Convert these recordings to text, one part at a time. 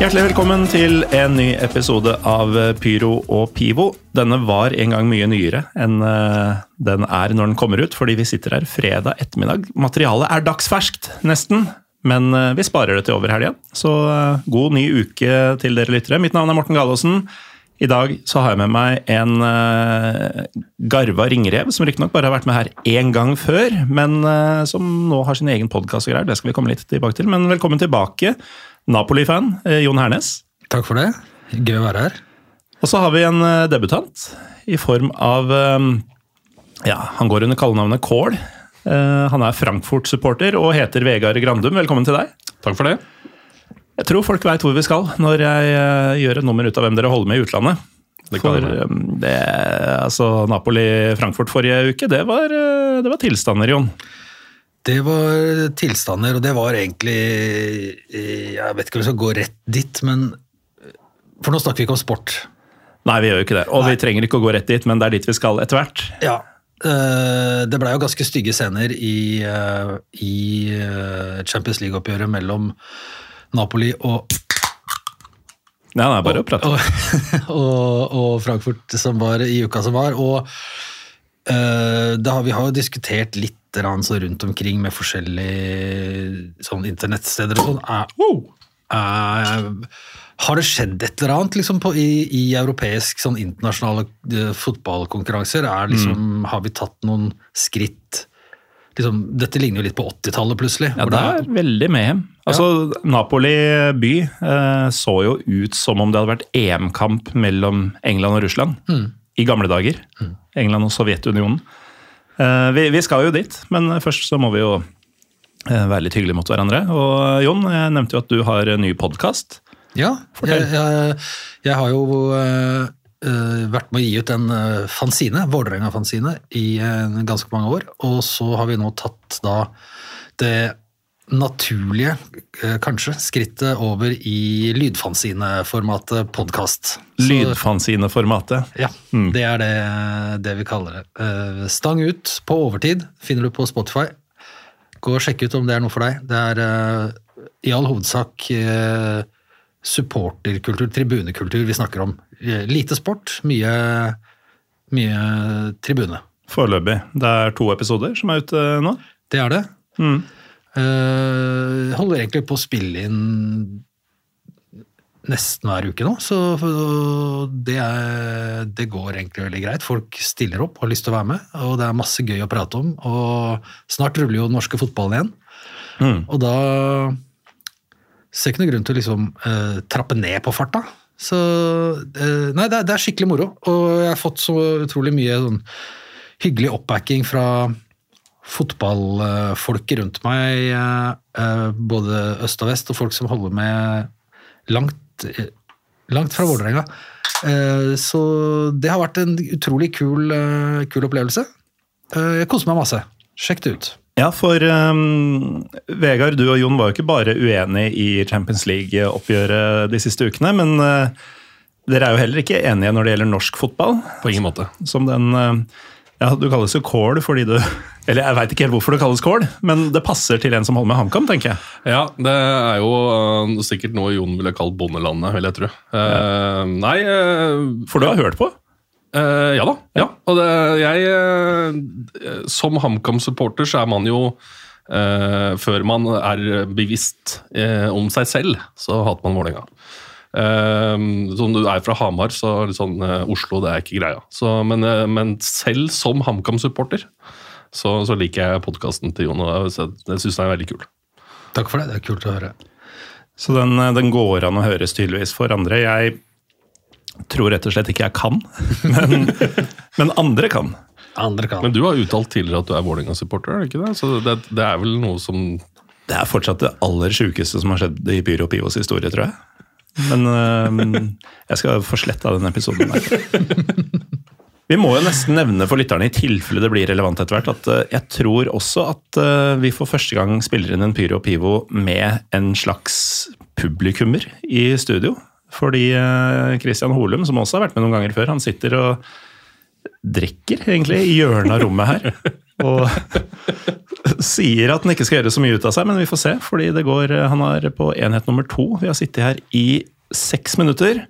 Hjertelig velkommen til en ny episode av Pyro og Pivo. Denne var en gang mye nyere enn eh, den er når den kommer ut, fordi vi sitter her fredag ettermiddag. Materialet er dagsferskt, nesten, men eh, vi sparer det til over helga. Så eh, god ny uke til dere lyttere. Mitt navn er Morten Galaasen. I dag så har jeg med meg en garva ringrev, som riktignok bare har vært med her én gang før, men som nå har sin egen podkast og greier. Det skal vi komme litt tilbake til. Men velkommen tilbake, Napoli-fan eh, Jon Hernes. Takk for det. Gøy å være her. Og så har vi en eh, debutant i form av eh, Ja, han går under kallenavnet Kål. Eh, Han er Frankfurt-supporter og heter Vegard Grandum. Velkommen til deg. Takk for det. Jeg tror folk veit hvor vi skal når jeg eh, gjør et nummer ut av hvem dere holder med i utlandet. Det For det, altså Napoli-Frankfurt forrige uke, det var, det var tilstander, Jon. Det var tilstander, og det var egentlig eh, Jeg vet ikke om vi skal gå rett dit, men For nå snakker vi ikke om sport. Nei, vi gjør jo ikke det. Og vi trenger ikke å gå rett dit, men det er dit vi skal etter hvert. Ja. eh, Det blei jo ganske stygge scener i, eh, i eh, Champions League-oppgjøret mellom Napoli og, Nei, det er bare å prate. og, og, og Frankfurt som var i uka som var. Og eh, har, vi har jo diskutert litt så rundt omkring med forskjellige sånn internettsteder og sånn. Har det skjedd et eller annet liksom, på, i, i europeisk sånn internasjonale eh, fotballkonkurranser? Er, liksom, Har vi tatt noen skritt liksom, Dette ligner jo litt på 80-tallet, plutselig. Ja, det er veldig med. Altså, Napoli by eh, så jo ut som om det hadde vært EM-kamp mellom England og Russland i gamle dager. England og Sovjetunionen. Eh, vi, vi skal jo dit, men først så må vi jo eh, være litt hyggelige mot hverandre. Og Jon, jeg nevnte jo at du har en ny podkast. Ja, jeg, jeg, jeg har jo uh, vært med å gi ut en uh, fanzine, Vålerenga-fanzine, i uh, ganske mange år. Og så har vi nå tatt da det naturlige, eh, kanskje, skrittet over i lydfanzineformatet podkast. Lydfanzineformatet? Ja. Ja, det er det, det vi kaller det. Eh, Stang ut på overtid finner du på Spotify. Gå og sjekk ut om det er noe for deg. Det er eh, i all hovedsak supporterkultur, tribunekultur vi snakker om. Lite sport, mye, mye tribune. Foreløpig. Det er to episoder som er ute nå. Det er det. Mm. Eh, holder egentlig på å spille inn nesten hver uke nå, så det, er, det går egentlig veldig greit. Folk stiller opp har lyst til å være med, og det er masse gøy å prate om. Og snart ruller jo den norske fotballen igjen, Mm. og da ser jeg ikke noe grunn til å liksom uh, trappe ned på farta. Så uh, Nei, det er, det er skikkelig moro, og jeg har fått så utrolig mye sånn hyggelig oppbacking fra fotballfolket rundt meg, eh, eh, både øst og vest, og folk som holder med langt, eh, langt fra Vålerenga. Eh, Så det har vært en utrolig kul, kul opplevelse. Eh, Jeg koser meg masse. Sjekk det ut. Ja, for um, Vegard, du og Jon var jo ikke bare uenige i Champions League-oppgjøret de siste ukene, men uh, dere er jo heller ikke enige når det gjelder norsk fotball. På ingen måte. Som den uh, Ja, du kalles jo kål fordi du Eller jeg veit ikke helt hvorfor du kalles kål, men det passer til en som holder med HamKam, tenker jeg. Ja, det er jo uh, sikkert noe Jon ville kalt bondelandet, vil jeg tro. Eh, nei uh, For du har hørt på? Ja da. ja. Og det, jeg Som HamKam-supporter så er man jo Før man er bevisst om seg selv, så hater man Vålerenga. Eh, sånn, du er fra Hamar, så sånn, uh, Oslo det er ikke greia. Så, men, uh, men selv som HamKam-supporter så, så liker jeg podkasten til Jon, og jeg, jeg syns den er veldig kul. Takk for det, det er kult å høre. Så den, eh, den går an å høres tydeligvis for andre. Jeg tror rett og slett ikke jeg kan, men, men andre kan. Andre kan. Men du har uttalt tidligere at du er Vålerenga-supporter, er det ikke det? Så det, det er vel noe som Det er fortsatt det aller sjukeste som har skjedd i Pyro Pivos historie, tror jeg. Men øh, jeg skal få sletta den episoden der. Vi må jo nesten nevne for lytterne, i tilfelle det blir relevant etter hvert, at øh, jeg tror også at øh, vi for første gang spiller inn en Pyro Pivo med en slags publikummer i studio. Fordi Christian Holum, som også har vært med noen ganger før, han sitter og drikker egentlig i hjørnet av rommet her. Og sier at han ikke skal gjøre så mye ut av seg, men vi får se. Fordi det går, han er på enhet nummer to. Vi har sittet her i seks minutter.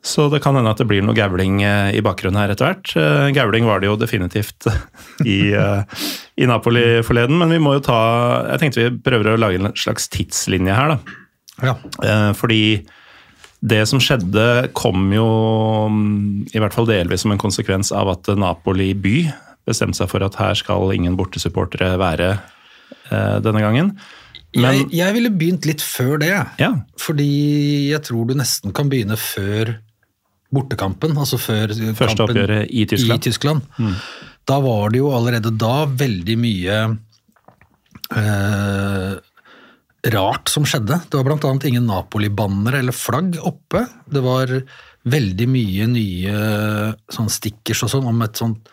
Så det kan hende at det blir noe gauling eh, i bakgrunnen her etter hvert. Gavling Gauling var det jo definitivt i, eh, i Napoli forleden, men vi må jo ta Jeg tenkte vi prøver å lage en slags tidslinje her, da. Ja. Eh, Fordi det som skjedde, kom jo mm, i hvert fall delvis som en konsekvens av at Napoli by bestemte seg for at her skal ingen bortesupportere være eh, denne gangen. jeg, Men jeg ville begynt litt før det. ja, Fordi jeg tror du nesten kan begynne før bortekampen. Altså før første kampen oppgjøret i Tyskland. I Tyskland. Da var det jo allerede da veldig mye eh, rart som skjedde. Det var bl.a. ingen Napoli-bannere eller flagg oppe. Det var veldig mye nye sånn stickers og sånn om et sånt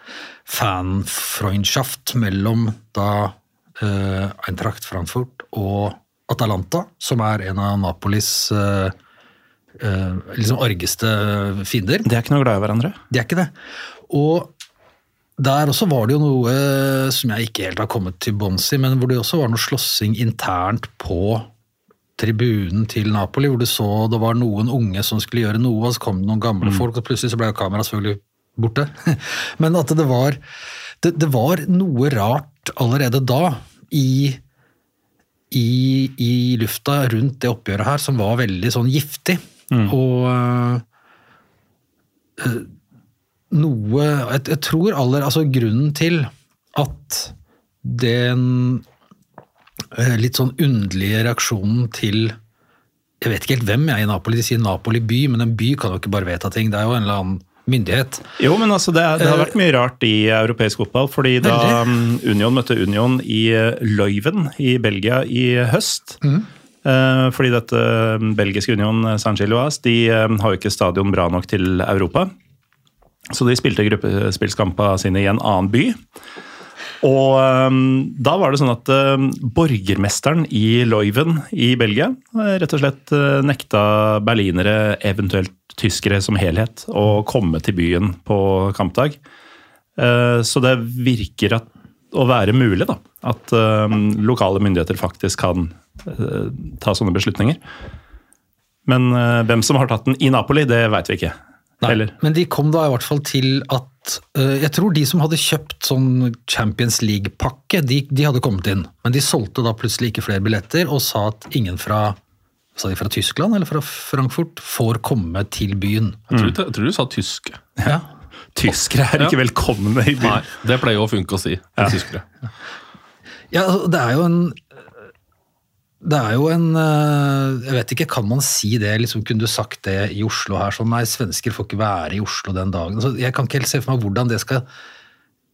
fanfreundschaft mellom da eh, Eintracht Frankfurt og Atalanta, som er en av Napolis eh, eh, liksom argeste fiender. de er ikke noe glad i hverandre. De er ikke det. Og der også var det jo noe som jeg ikke helt har kommet til bunns i, men hvor det også var noe slåssing internt på tribunen til Napoli, hvor du så det var noen unge som skulle gjøre noe, og så kom det noen gamle folk, og plutselig så ble jo kameraet selvfølgelig borte. Men at det var, det, det var noe rart allerede da i, i, i lufta rundt det oppgjøret her som var veldig sånn giftig. Og øh, noe jeg, jeg tror aller Altså grunnen til at den øh, litt sånn underlige reaksjonen til Jeg vet ikke helt hvem jeg er i Napoli. De sier Napoli by, men en by kan jo ikke bare vedta ting. Det er jo en eller annen myndighet. Jo, men altså det, det har vært mye rart i europeisk fotball. fordi da um, Union møtte Union i Løyven i Belgia i høst mm. Fordi dette um, belgiske Union uh, Saint-Gilloise de um, har jo ikke stadion bra nok til Europa. Så de spilte gruppespillskampene sine i en annen by. Og um, da var det sånn at uh, borgermesteren i Leuven i Belgia eh, rett og slett uh, nekta berlinere, eventuelt tyskere som helhet, å komme til byen på kampdag. Eh, så det virker at, å være mulig da, at um, lokale myndigheter faktisk kan eh, ta sånne beslutninger. Men eh, hvem som har tatt den i Napoli, det veit vi ikke. Nei, Heller. Men de kom da i hvert fall til at Jeg tror de som hadde kjøpt sånn Champions League-pakke, de, de hadde kommet inn. Men de solgte da plutselig ikke flere billetter og sa at ingen fra sa de fra Tyskland eller fra Frankfurt får komme til byen. Jeg tror, jeg tror du sa tyske. Ja. Tyskere er ikke Ja. velkomne i byen. Nei, det pleier jo å funke å si Ja. tyskere. Ja, altså, det er jo en Det er jo en øh, Jeg vet ikke, kan man si det? liksom Kunne du sagt det i Oslo her? sånn, Nei, svensker får ikke være i Oslo den dagen. Altså, jeg kan ikke helt se for meg hvordan det skal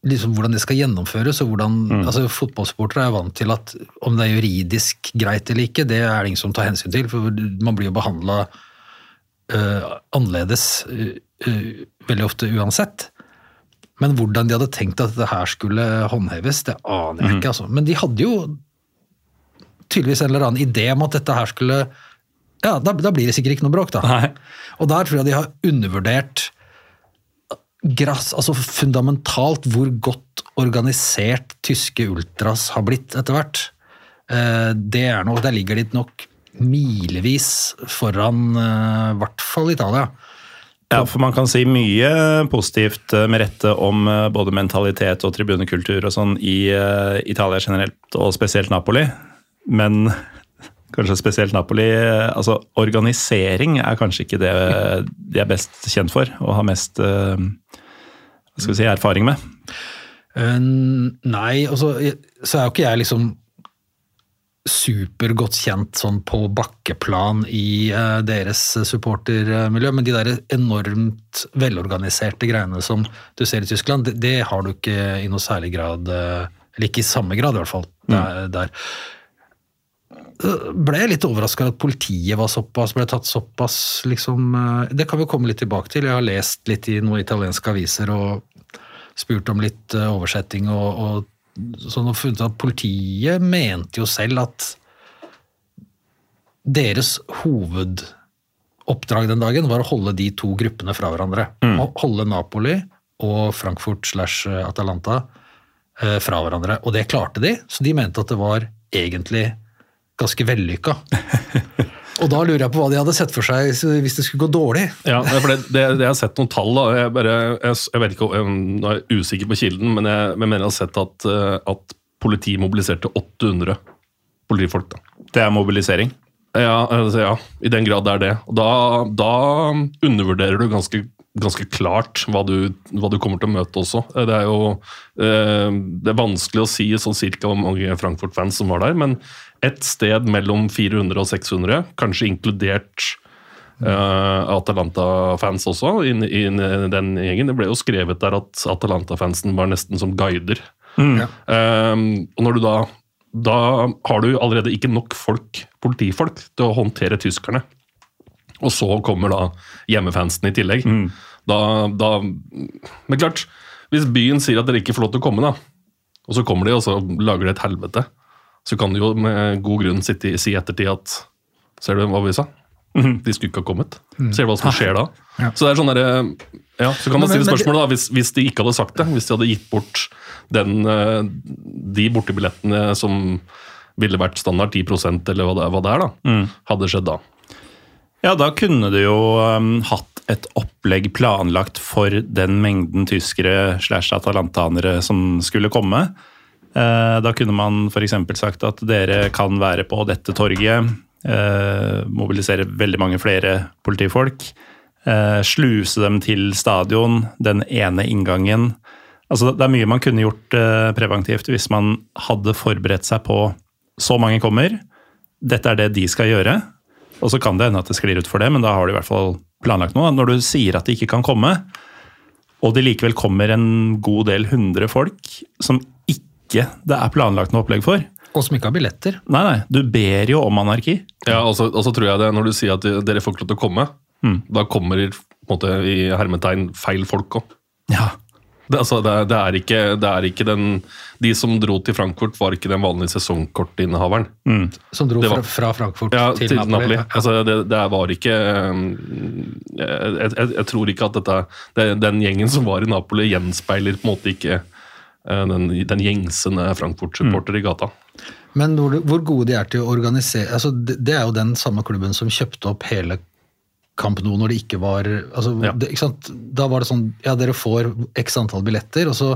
liksom hvordan det skal gjennomføres. og hvordan, altså Fotballsportere er vant til at om det er juridisk greit eller ikke, det er det ingen som tar hensyn til. For man blir jo behandla annerledes uh, veldig ofte uansett. Men hvordan de hadde tenkt at dette her skulle håndheves, det aner jeg ikke. altså. Men de hadde jo tydeligvis en eller annen idé om at dette her skulle Ja, da, da blir det sikkert ikke noe bråk, da. Nei. Og der tror jeg de har undervurdert grass, altså fundamentalt hvor godt organisert tyske ultras har blitt etter hvert. Eh, Det er nok, Der ligger de nok milevis foran eh, i hvert fall Italia. Ja, for man kan si mye positivt eh, med rette om eh, både mentalitet og tribunekultur og sånn i eh, Italia generelt, og spesielt Napoli. Men kanskje spesielt Napoli eh, Altså, organisering er kanskje ikke det de er best kjent for, og har mest eh, skal vi si, erfaring med. Uh, Nei, altså, så er jo ikke jeg liksom supergodt kjent sånn på bakkeplan i uh, deres supportermiljø, men de der enormt velorganiserte greiene som du ser i Tyskland, det, det har du ikke i noe særlig grad, uh, eller ikke i samme grad i hvert fall, der. der. Ble jeg litt overraska at politiet var såpass, ble tatt såpass, liksom eh, Det kan vi komme litt tilbake til. Jeg har lest litt i noen italienske aviser og spurt om litt eh, oversetting og, og sånn og funnet at politiet mente jo selv at deres hovedoppdrag den dagen var å holde de to gruppene fra hverandre. Å Holde Napoli og Frankfurt slash Atalanta eh, fra hverandre. Og det klarte de, så de mente at det var egentlig ganske vellykka. Og da lurer jeg på hva de hadde sett for seg hvis det skulle gå dårlig. Ja, for det, det, det, Jeg har sett noen tall. da, jeg, bare, jeg, jeg vet ikke, jeg, er usikker på kilden, men jeg, jeg mener jeg har sett at, eh, at politiet mobiliserte 800 politifolk. da. Det er mobilisering. Ja, altså, ja, i den grad det er det. Og da, da undervurderer du ganske, ganske klart hva du, hva du kommer til å møte også. Det er jo eh, det er vanskelig å si sånn cirka hvor mange Frankfurt-fans som var der, men et sted mellom 400 og 600, kanskje inkludert eh, Atalanta-fans også, inn i den gjengen. Det ble jo skrevet der at Atalanta-fansen var nesten som guider. Mm. Eh, og når du da da har du allerede ikke nok folk, politifolk til å håndtere tyskerne. Og så kommer da hjemmefansen i tillegg. Da, da, men klart, hvis byen sier at dere ikke får lov til å komme, da, og så kommer de og så lager de et helvete, så kan du jo med god grunn sitte, i- si i ettertid at Ser du hva vi sa? De skulle ikke ha kommet. Ser du hva som skjer da? Ja. Så det er sånn der, ja, Så kan man stille spørsmål spørsmålet da, hvis, hvis de ikke hadde sagt det, hvis de hadde gitt bort den, eh, de bortebillettene som ville vært standard 10% eller hva det, hva det er, da, hadde skjedd da. Ja, da kunne du jo um, hatt et opplegg planlagt for den mengden tyskere slash atalantanere som skulle komme. Eh, da kunne man f.eks. sagt at dere kan være på dette torget, eh, mobilisere veldig mange flere politifolk, eh, sluse dem til stadion, den ene inngangen. Altså, det er mye man kunne gjort preventivt hvis man hadde forberedt seg på så mange kommer, dette er det de skal gjøre. Og så kan det hende at det sklir ut for det, men da har du i hvert fall planlagt noe. Når du sier at de ikke kan komme, og det likevel kommer en god del hundre folk som ikke det er planlagt noe opplegg for Og som ikke har billetter. Nei, nei, du ber jo om anarki. Ja, og så, og så tror jeg det, Når du sier at dere får ikke lov til å komme, da kommer på en måte, i hermetegn feil folk òg. Ja. Det, altså, det, er- det, er ikke, det er ikke den De som dro til Frankfurt, var ikke den vanlige sesongkortinnehaveren. Som dro var- fra, fra Frankfurt Ja, til, til Napoli. Napoli. Ja. Altså, det, det var ikke um, jeg, jeg, jeg tror ikke at dette, det, den gjengen som var i Napoli, gjenspeiler på en måte ikke eh, den, den gjengsende Frankfurt-supporter i gata. Men hvor, hvor gode de er til å organisere altså det, det er jo den samme klubben som kjøpte opp hele Camp nå når det ikke var altså, Ja. det, ikke sant? Da var det sånn ja, dere får x antall billetter, og så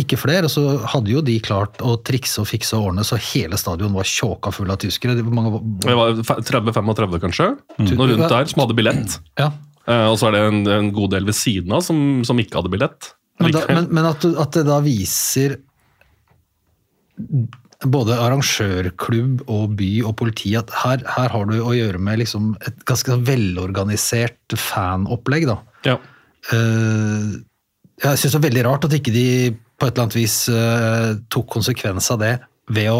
ikke flere. Og så hadde jo de klart å trikse og fikse og ordne så hele stadion var tjåka full av tyskere. Det var var 30-35 kanskje, noe rundt der, som hadde billett. ja. Uh, og så er det en, en god del ved siden av som, som ikke hadde billett. Men, da, men, men at, at det da viser både arrangørklubb og by og politi at her, her har du å gjøre med liksom et ganske velorganisert fanopplegg. da. ja. Uh, jeg syns det er veldig rart at ikke de på et eller annet vis uh, tok konsekvens av det ved å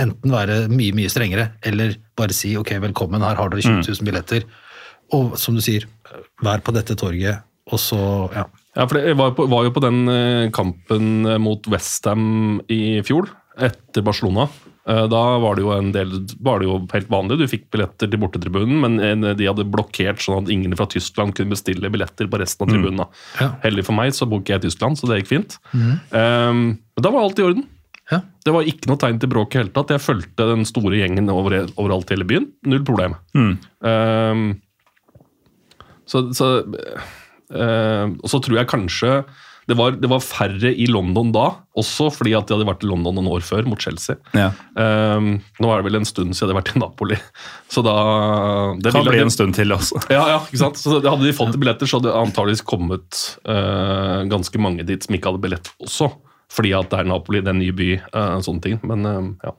enten være mye mye strengere, eller bare si ok, velkommen, her har dere 20 000 billetter. Og som du sier, vær på dette torget, og så ja. Ja, for det var, på, var jo på den eh, kampen mot Westham i fjor, etter Barcelona. Eh, Da var det jo en del, var det jo helt vanlig, du fikk billetter til bortetribunen, men de hadde blokkert sånn at ingen fra Tyskland kunne bestille billetter på resten av tribunen. Mm. Ja. Heldig for meg så booket jeg i Tyskland, så det gikk fint. Um, men da var alt i orden. Ja. Det var ikke noe tegn til bråk i hele tatt. Jeg fulgte den store gjengen over, overalt i hele byen. Null problem. Um, så, så, uh, og så tror jeg kanskje det var, det var færre i London da, også fordi at de hadde vært i London noen år før, mot Chelsea. Ja. Um, nå er det vel en stund siden de hadde vært i Napoli. Så da det Kan bli en stund til også. Ja, ja, ikke sant? Så Hadde de fått billetter, så hadde det antageligvis kommet uh, ganske mange dit som ikke hadde billett også. Fordi at det er Napoli, det er en ny by, uh, sånne ting. Men uh, ja.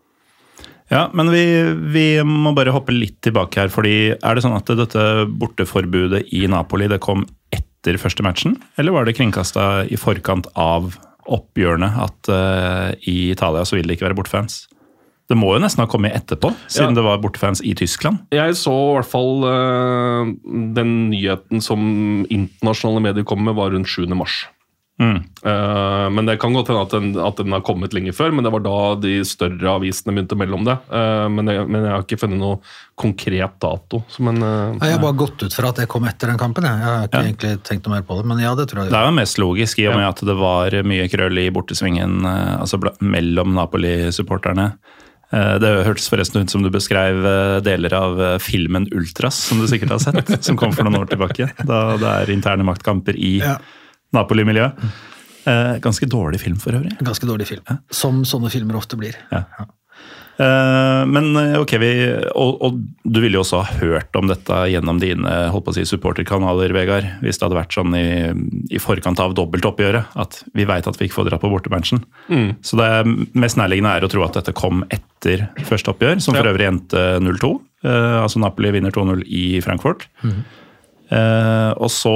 Ja, men vi, vi må bare hoppe litt tilbake her. fordi Er det sånn at dette borteforbudet i Napoli det kom etter første matchen? Eller var det kringkasta i forkant av oppgjørene at uh, i Italia så vil det ikke være bortefans? Det må jo nesten ha kommet etterpå, siden Ja. det var bortefans i Tyskland. Jeg så i hvert fall uh, den nyheten som internasjonale medier kom med, var rundt 7. mars. Mm. Eh, men det kan godt hende at den, at den har kommet lenger før, men det var da de større avisene begynte å melde om det. Eh, men, jeg, men jeg har ikke funnet noe konkret dato. Men, eh, Jeg har bare gått ut fra at det kom etter den kampen. Jeg, jeg har ikke Ja. egentlig tenkt noe mer på det, men ja, det tror jeg. Det er jo mest logisk i og med Ja. at det var mye krøll i bortesvingen altså mellom Napoli-supporterne. Eh, Det hørtes forresten ut som du beskrev deler av filmen Ultras, som du sikkert har sett, som kom for noen år tilbake. Da det er interne maktkamper i Ja. Napoli-miljøet. Eh, Ganske dårlig film for øvrig. Ganske dårlig film. Som sånne filmer ofte blir. Ja. Eh, Men eh, ok, vi, og, og du ville jo også ha hørt om dette gjennom dine holdt på å si, supporterkanaler, Vegard. Hvis det hadde vært sånn i, i forkant av dobbeltoppgjøret, at vi veit at vi ikke får dra på bortematchen. Så det er mest nærliggende er å tro at dette kom etter første oppgjør, som for Ja. øvrig endte 0-2. Eh, altså Napoli vinner 2-0 i Frankfurt. Eh, og så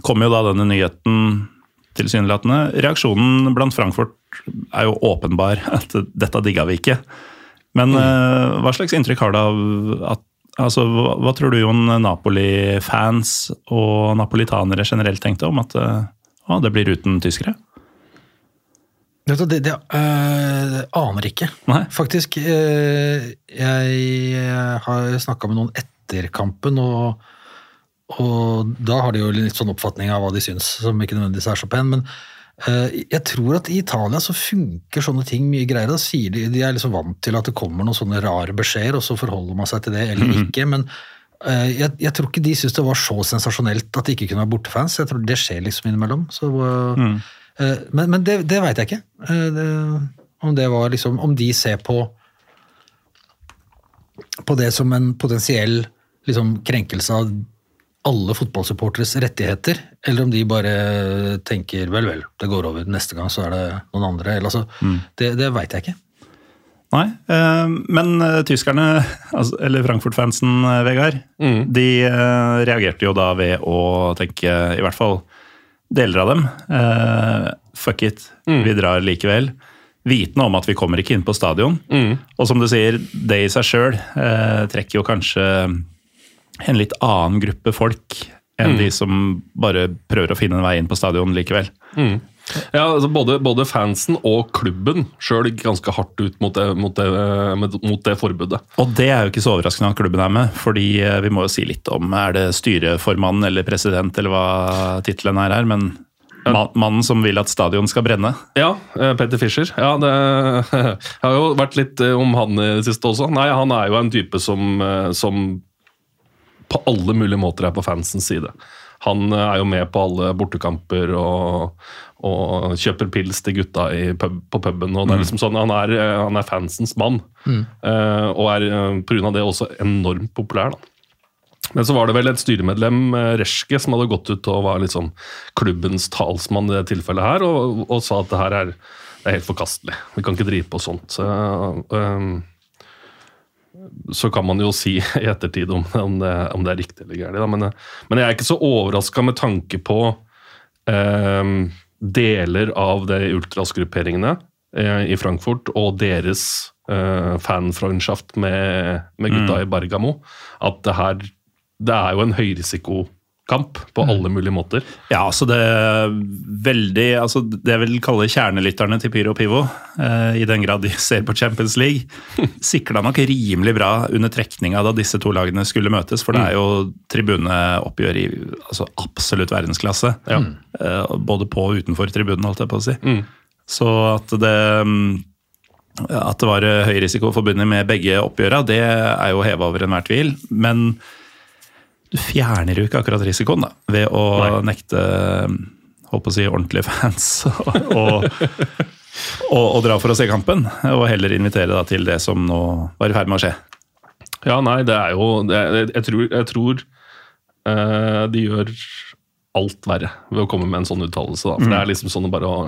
kom jo da denne nyheten tilsynelatende. Reaksjonen blant Frankfurt er jo åpenbar, at dette digga vi ikke. Men mm. hva slags inntrykk har du av at Altså, hva, hva tror du Jon Napoli-fans og napolitanere generelt tenkte om at eh, å, det blir uten tyskere? Det, det, det øh, aner ikke, Nei. faktisk. øh, jeg har snakka med noen etter kampen, og, og da har de jo litt sånn oppfatning av hva de syns, som ikke nødvendigvis er så pen. Men uh, jeg tror at i Italia så funker sånne ting mye greiere. De, de er liksom vant til at det kommer noen sånne rare beskjeder, og så forholder man seg til det eller ikke. men øh, jeg, jeg tror ikke de syntes det var så sensasjonelt at de ikke kunne være bortefans. Jeg tror det skjer liksom innimellom. Så, Eh, Men, men det, det veit jeg ikke. Eh, Det, om det var liksom Om de ser på på det som en potensiell liksom, krenkelse av alle fotballsupporteres rettigheter, eller om de bare tenker vel, vel, det går over, neste gang så er det noen andre. Eller, altså, Det, det veit jeg ikke. Nei, eh, men eh, tyskerne, altså, eller Frankfurt-fansen, Vegard, Vegard, de eh, reagerte jo da ved å tenke, i hvert fall deler av dem, eh, fuck it, vi drar likevel. Vitende om at vi kommer ikke inn på stadion. Og som du sier, det i seg sjøl eh, trekker jo kanskje en litt annen gruppe folk enn de som bare prøver å finne en vei inn på stadion likevel. Ja, altså både, både fansen og klubben sjøl gikk ganske hardt ut mot det, mot, det, mot det forbudet. Og det er jo ikke så overraskende at klubben er med, fordi eh, vi må jo si litt om er det styreformann eller president eller hva tittelen er her, men mannen som vil at stadion skal brenne. Ja, Petter Fischer. Ja, det jeg har jo vært litt eh, om han i det siste også. Nei, han er jo en type som, eh, som på alle mulige måter er på fansens side. Han eh, er jo med på alle bortekamper og, og kjøper pils til gutta i pub, på puben. og det er liksom sånn, Han er, eh, han er fansens mann, eh, og er pga. det også enormt populær. da. Men så var det vel et styremedlem, Reske, Reschke, som hadde gått ut og var liksom klubbens talsmann i det tilfellet her, og, og sa at det her er, det er helt forkastelig. Vi kan ikke drive på sånt. Så, øhm, så kan man jo si i ettertid om, om, det, om det er riktig eller galt. Men, eh, men jeg er ikke så overraska med tanke på øhm, deler av de ultrasgrupperingene eh, i Frankfurt og deres uh, fanfreundschaft med, med gutta i Bergamo, at det her det er jo en høyrisikokamp på alle mulige måter. Ja, altså det er veldig altså Det jeg vil kalle kjernelytterne til Pyro og Pivo, eh, i den grad de ser på Champions League, sikla nok rimelig bra under trekninga da disse to lagene skulle møtes, for det er jo tribuneoppgjør i altså absolutt verdensklasse. Eh, både på og utenfor tribunen, holdt jeg på å si. Så at det mm, at det var høy risiko forbundet med begge oppgjøra, det er jo heva over enhver tvil. Men du fjerner jo ikke akkurat risikoen da, ved å Nei. nekte holdt på å si, ordentlige fans og, og, og dra for å se kampen. Og heller invitere da, til det som nå var i ferd med å skje. Ja, nei, det er jo det, jeg tror, jeg tror uh, de gjør alt verre ved å komme med en sånn uttalelse. For Det er liksom sånn bare å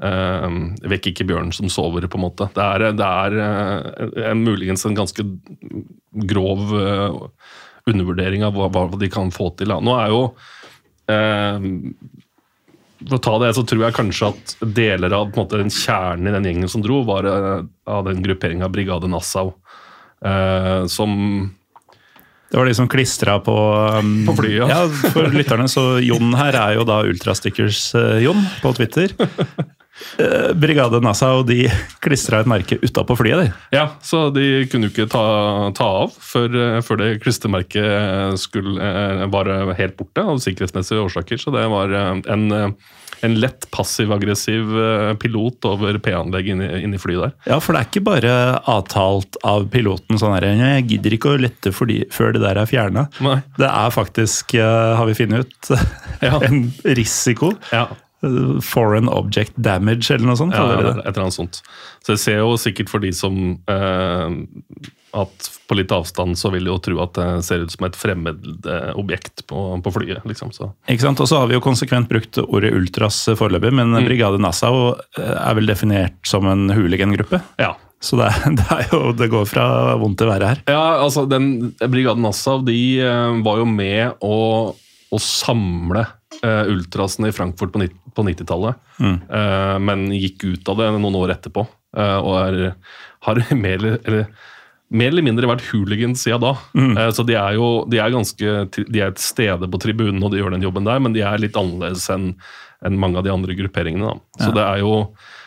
eh, Vekk ikke bjørnen som sover, på en måte. Det er, det er uh, en, muligens en ganske grov eh, undervurdering av hva, hva de kan få til. Da. Nå er jo eh, For å ta det, så tror jeg kanskje at deler av måte, den kjernen i den gjengen som dro, var eh, av den grupperinga Brigade Nassau. eh, som Det var de som klistra på um, På flyet, ja. ja. For lytterne, så Jon her er jo da Ultrastickers-Jon på Twitter. Eh, Brigade Nassau de klistra et merke utapå flyet. De. Ja, så de kunne jo ikke ta, ta av før, eh, før det klistremerket skulle eh, var helt borte av sikkerhetsmessige årsaker. Så det var eh, en, en lett passiv-aggressiv pilot over P-anlegg inni, inni flyet der. Ja, for det er ikke bare avtalt av piloten sånn her Jeg gidder ikke å lette de, før det der er fjerna. Det er faktisk, har vi funnet ut, Ja. en risiko. Ja, Foreign object damage, eller noe sånt. ja, kaller de et eller annet sånt. Så jeg ser jo sikkert for de som eh, at på litt avstand så vil de jo tro at det ser ut som et fremmed eh, objekt på, på flyet. liksom. Så. Ikke sant? Og så har vi jo konsekvent brukt ordet ultras foreløpig, men Mm. Brigade Nassau eh, er vel definert som en hooligan-gruppe. Ja, Så det, det, jo, det går fra vondt til verre her. Ja, altså den Brigaden Nassau de eh, var jo med å, å samle eh, ultrasene i Frankfurt på, på 90-tallet, eh, men gikk ut av det noen år etterpå. Uh, og er, har mer eller, eller, mer eller mindre vært hooligans siden da. Eh, så de er jo de er ganske, de er et stede på tribunen og de gjør den jobben der, men de er litt annerledes enn enn mange av de andre grupperingene. Da. Så det er jo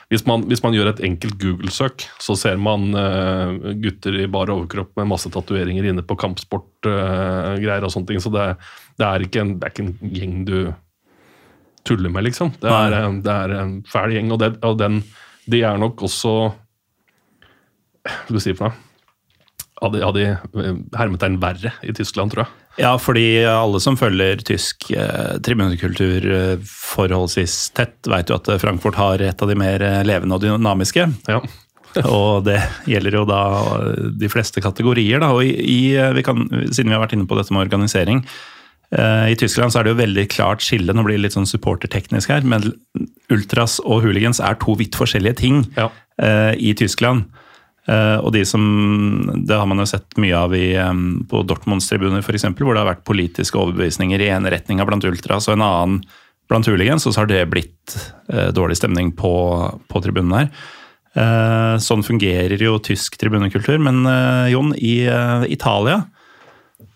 hvis man, hvis man gjør et enkelt Google-søk, så ser man uh, gutter i bar overkropp med masse tatoveringer inne på kampsportgreier og sånne ting. Så det, det, er en, det er ikke en gjeng du tuller med, liksom. Det er, eh, det er en fæl gjeng, og, det, og den, de er nok også Hva skal vi si for noe? Av de, av de eh, hermetegn verre i Tyskland, tror jeg. Ja, fordi alle som følger tysk eh, tribunekultur eh, forholdsvis tett, vet jo at eh, Frankfurt har et av de mer levende og dynamiske. Ja. og det gjelder jo da de fleste kategorier. Da. Og i, i, vi kan, siden vi har vært inne på dette med organisering I Tyskland så er det jo veldig klart skille, nå blir det litt sånn supporterteknisk her, men ultras og hooligans er to vidt forskjellige ting Ja. eh, i Tyskland. Eh, og de som, Det har man jo sett mye av i, eh, på Dortmunds tribuner, f.eks., hvor det har vært politiske overbevisninger i ene retninga blant ultras og en annen blant hooligans, og så har det blitt eh, dårlig stemning på, på tribunen her. Eh, sånn fungerer jo tysk tribunekultur, men eh, Jon, i eh, Italia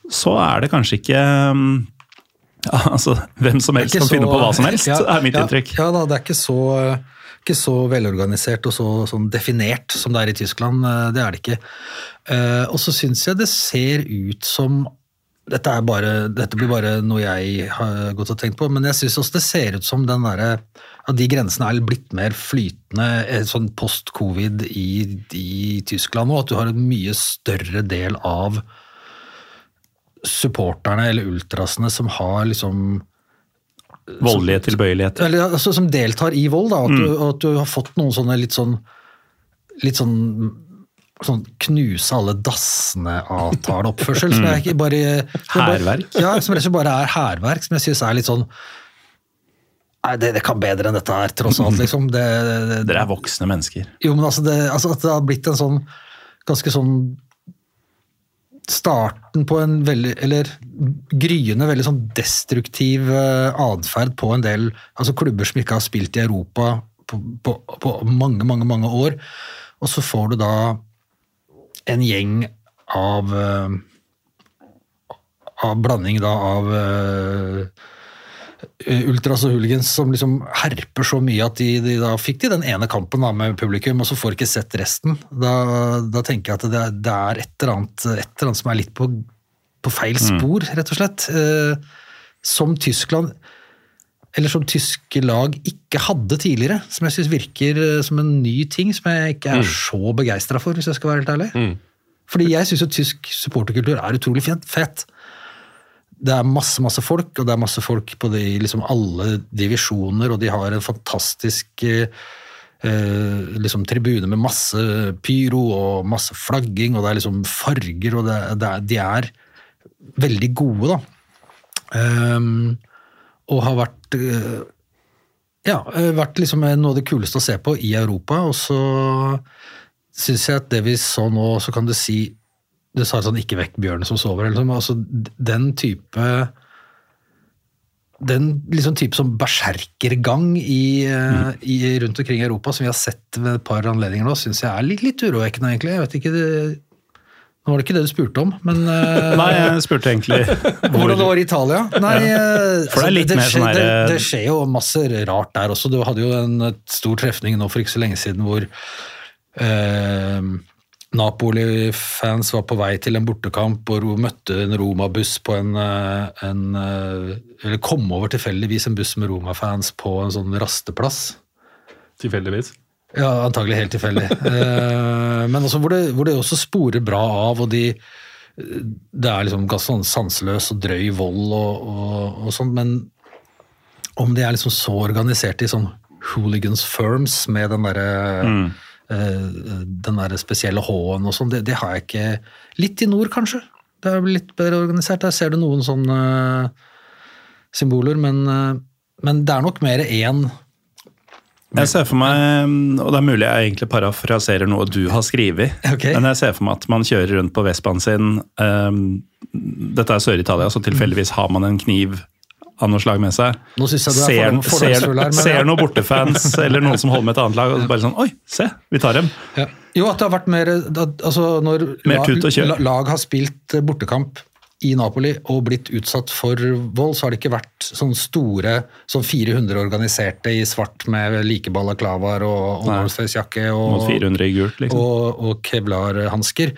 så er det kanskje ikke mm, Altså, hvem som helst kan kan finne på hva som helst, Ja, er mitt ja, inntrykk. Ja da, det er ikke så, ikke så velorganisert og så sånn definert som det er i Tyskland. eh, Det er det ikke. Eh, Og så syns jeg det ser ut som dette, er bare, dette blir bare noe jeg har gått og tenkt på, men jeg syns også det ser ut som den derre at de grensene er blitt mer flytende eh, sånn post-covid i, i Tyskland nå. At du har en mye større del av supporterne eller ultrasene som har liksom Voldelige tilbøyeligheter. eller, altså, som deltar i vold. Da, at, du, at du har fått noen sånne litt sånn litt sånn, sånn knuse alle dassene-avtale-oppførsel. Som jeg bare Hærverk? Ja, som rett og slett bare er hærverk. Som jeg syns er litt sånn Nei, det, det kan bedre enn dette her, tross alt. liksom. Det, det, Dere er voksne mennesker. jo, men altså, det, altså at det har blitt en sånn ganske sånn Starten på en veldig Eller gryende veldig sånn destruktiv eh, atferd på en del altså klubber som ikke har spilt i Europa på, på, på mange, mange, mange år. Og så får du da en gjeng av eh, Av blanding da av eh, ultras og hooligans som liksom herper så mye at de, de da fikk de den ene kampen da med publikum, og så får de ikke sett resten. Da, da tenker jeg at det, det er et eller, annet, et eller annet som er litt på, på feil spor, rett og slett. Eh, som Tyskland eller som tyske lag ikke hadde tidligere, som jeg syns virker eh, som en ny ting, som jeg ikke er så begeistra for, hvis jeg skal være helt ærlig. Fordi jeg syns jo tysk supporterkultur er utrolig fint, fett. Det er masse masse folk, og det er masse folk på de, liksom alle divisjoner, og de har en fantastisk eh, eh, liksom tribune med masse pyro og masse flagging, og det er liksom farger, og det, det er, de er veldig gode, da. Um, og har vært eh, ja, vært liksom noe av det kuleste å se på i Europa. Og så syns jeg at det vi så nå, så kan du si Du sa sånn 'ikke vekk bjørnen som sover', eller sånn, altså den type den liksom type som berserkergang i, mm. i, rundt omkring i Europa, som vi har sett ved et par anledninger nå, syns jeg er litt, litt urovekkende, egentlig. Jeg vet ikke, det, Nå var det ikke det du spurte om, men Nei, jeg spurte egentlig Hvordan det var i Italia? Nei, For det er litt det, mer sånn her det, det skjer jo masse rart der også. Du hadde jo en stor trefning nå for ikke så lenge siden hvor eh, Napoli-fans var på vei til en bortekamp og møtte en Roma-buss på en, eh, en eh, Eller kom over tilfeldigvis en buss med Roma-fans på en sånn rasteplass. Tilfeldigvis. Ja, antagelig helt tilfeldig. Eh, Men også hvor, det, hvor det også sporer bra av, og de Det er liksom ganske sånn sanseløs og drøy vold og, og, og sånn, men om de er liksom så organisert i sånn hooligans firms med den derre eh, den der spesielle H-en og sånn, det, det har jeg ikke Litt i nord, kanskje. Det er litt bedre organisert. Der ser du noen sånne symboler, men, eh, men det er nok mer én Jeg ser for meg, og det er mulig jeg egentlig parafraserer noe du har skrevet, okay. men jeg ser for meg at man kjører rundt på Vespaen sin um, Dette er Sør-Italia, så tilfeldigvis har man en kniv av noe slag med seg. Nå synes jeg du er Ser, fordom- ser, her, men- ser noen bortefans eller noen som holder med et annet lag, og bare sånn Oi, se, vi tar dem. Ja. Jo, at det har vært mer altså Når Mer tut og kjør. la, lag har spilt bortekamp i Napoli og blitt utsatt for vold, så har det ikke vært sånn store sånn 400 organiserte i svart med like balaklavaer og, og. Northface-jakke og, 400 i liksom. og, og kevlarhansker.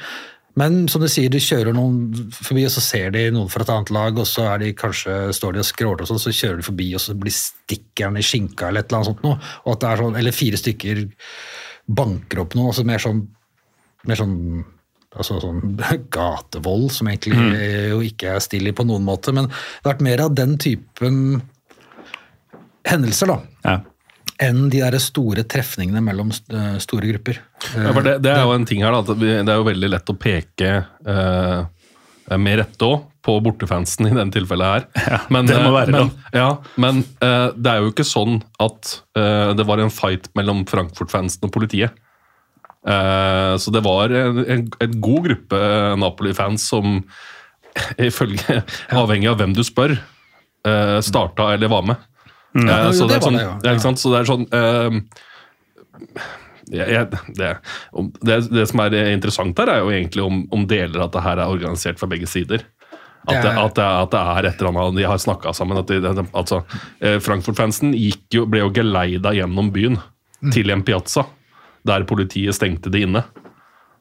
Men som du sier, de kjører noen forbi, og så ser de noen fra et annet lag, og så er de kanskje, står de og skråler og sånn, så kjører de forbi, og så blir stikkeren i skinka eller et eller annet sånt noe. Og at det er sånn, eller fire stykker banker opp noe, altså mer sånn, mer sånn altså sånn gatevold, som egentlig jo ikke er stilig på noen måte, men det har vært mer av den typen hendelser, da, Ja. Enn de der store trefningene mellom eh, store grupper. Ja, for det, det er jo en ting her da, at det er jo veldig lett å peke eh, med rette òg på bortefansen i dette tilfellet her. men, det må eh, være men, ja, men eh, det er jo ikke sånn at eh, det var en fight mellom Frankfurt-fansen og politiet. Eh, så det var en, en, en god gruppe Napoli-fans som ifølge Avhengig av hvem du spør, starta eller var med. Eh, Ja, jo, så det det var sånn, det, ja. Så det er sånn uh, jeg, jeg, det, det, det som er interessant her, er jo egentlig om, om deler av det her er organisert fra begge sider. At det, at det, at det er et eller annet de har snakka sammen. At de, altså, eh, Frankfurt-fansen ble jo geleida gjennom byen til en piazza, der politiet stengte det inne.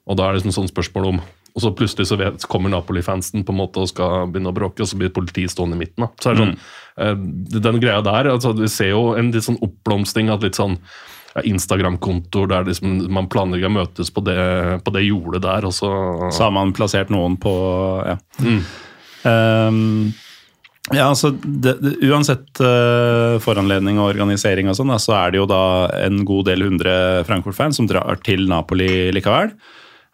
Og da er det sånn, sånn spørsmål om Og så plutselig så vet, kommer Napoli-fansen på en måte og skal begynne å bråke, og så blir politiet stående i midten. Da. Så er det sånn, eh, Den greia der, altså, vi ser jo en litt sånn oppblomstring av litt sånn ja, Instagram-kontoer der liksom man planlegger å møtes på det, på det jordet der, og så Så har man plassert noen på ja. Mm. Um, ja, altså det, det, Uansett uh, foranledning og organisering, og sånn, så er det jo da en god del hundre Frankfurt-fans som drar til Napoli likevel.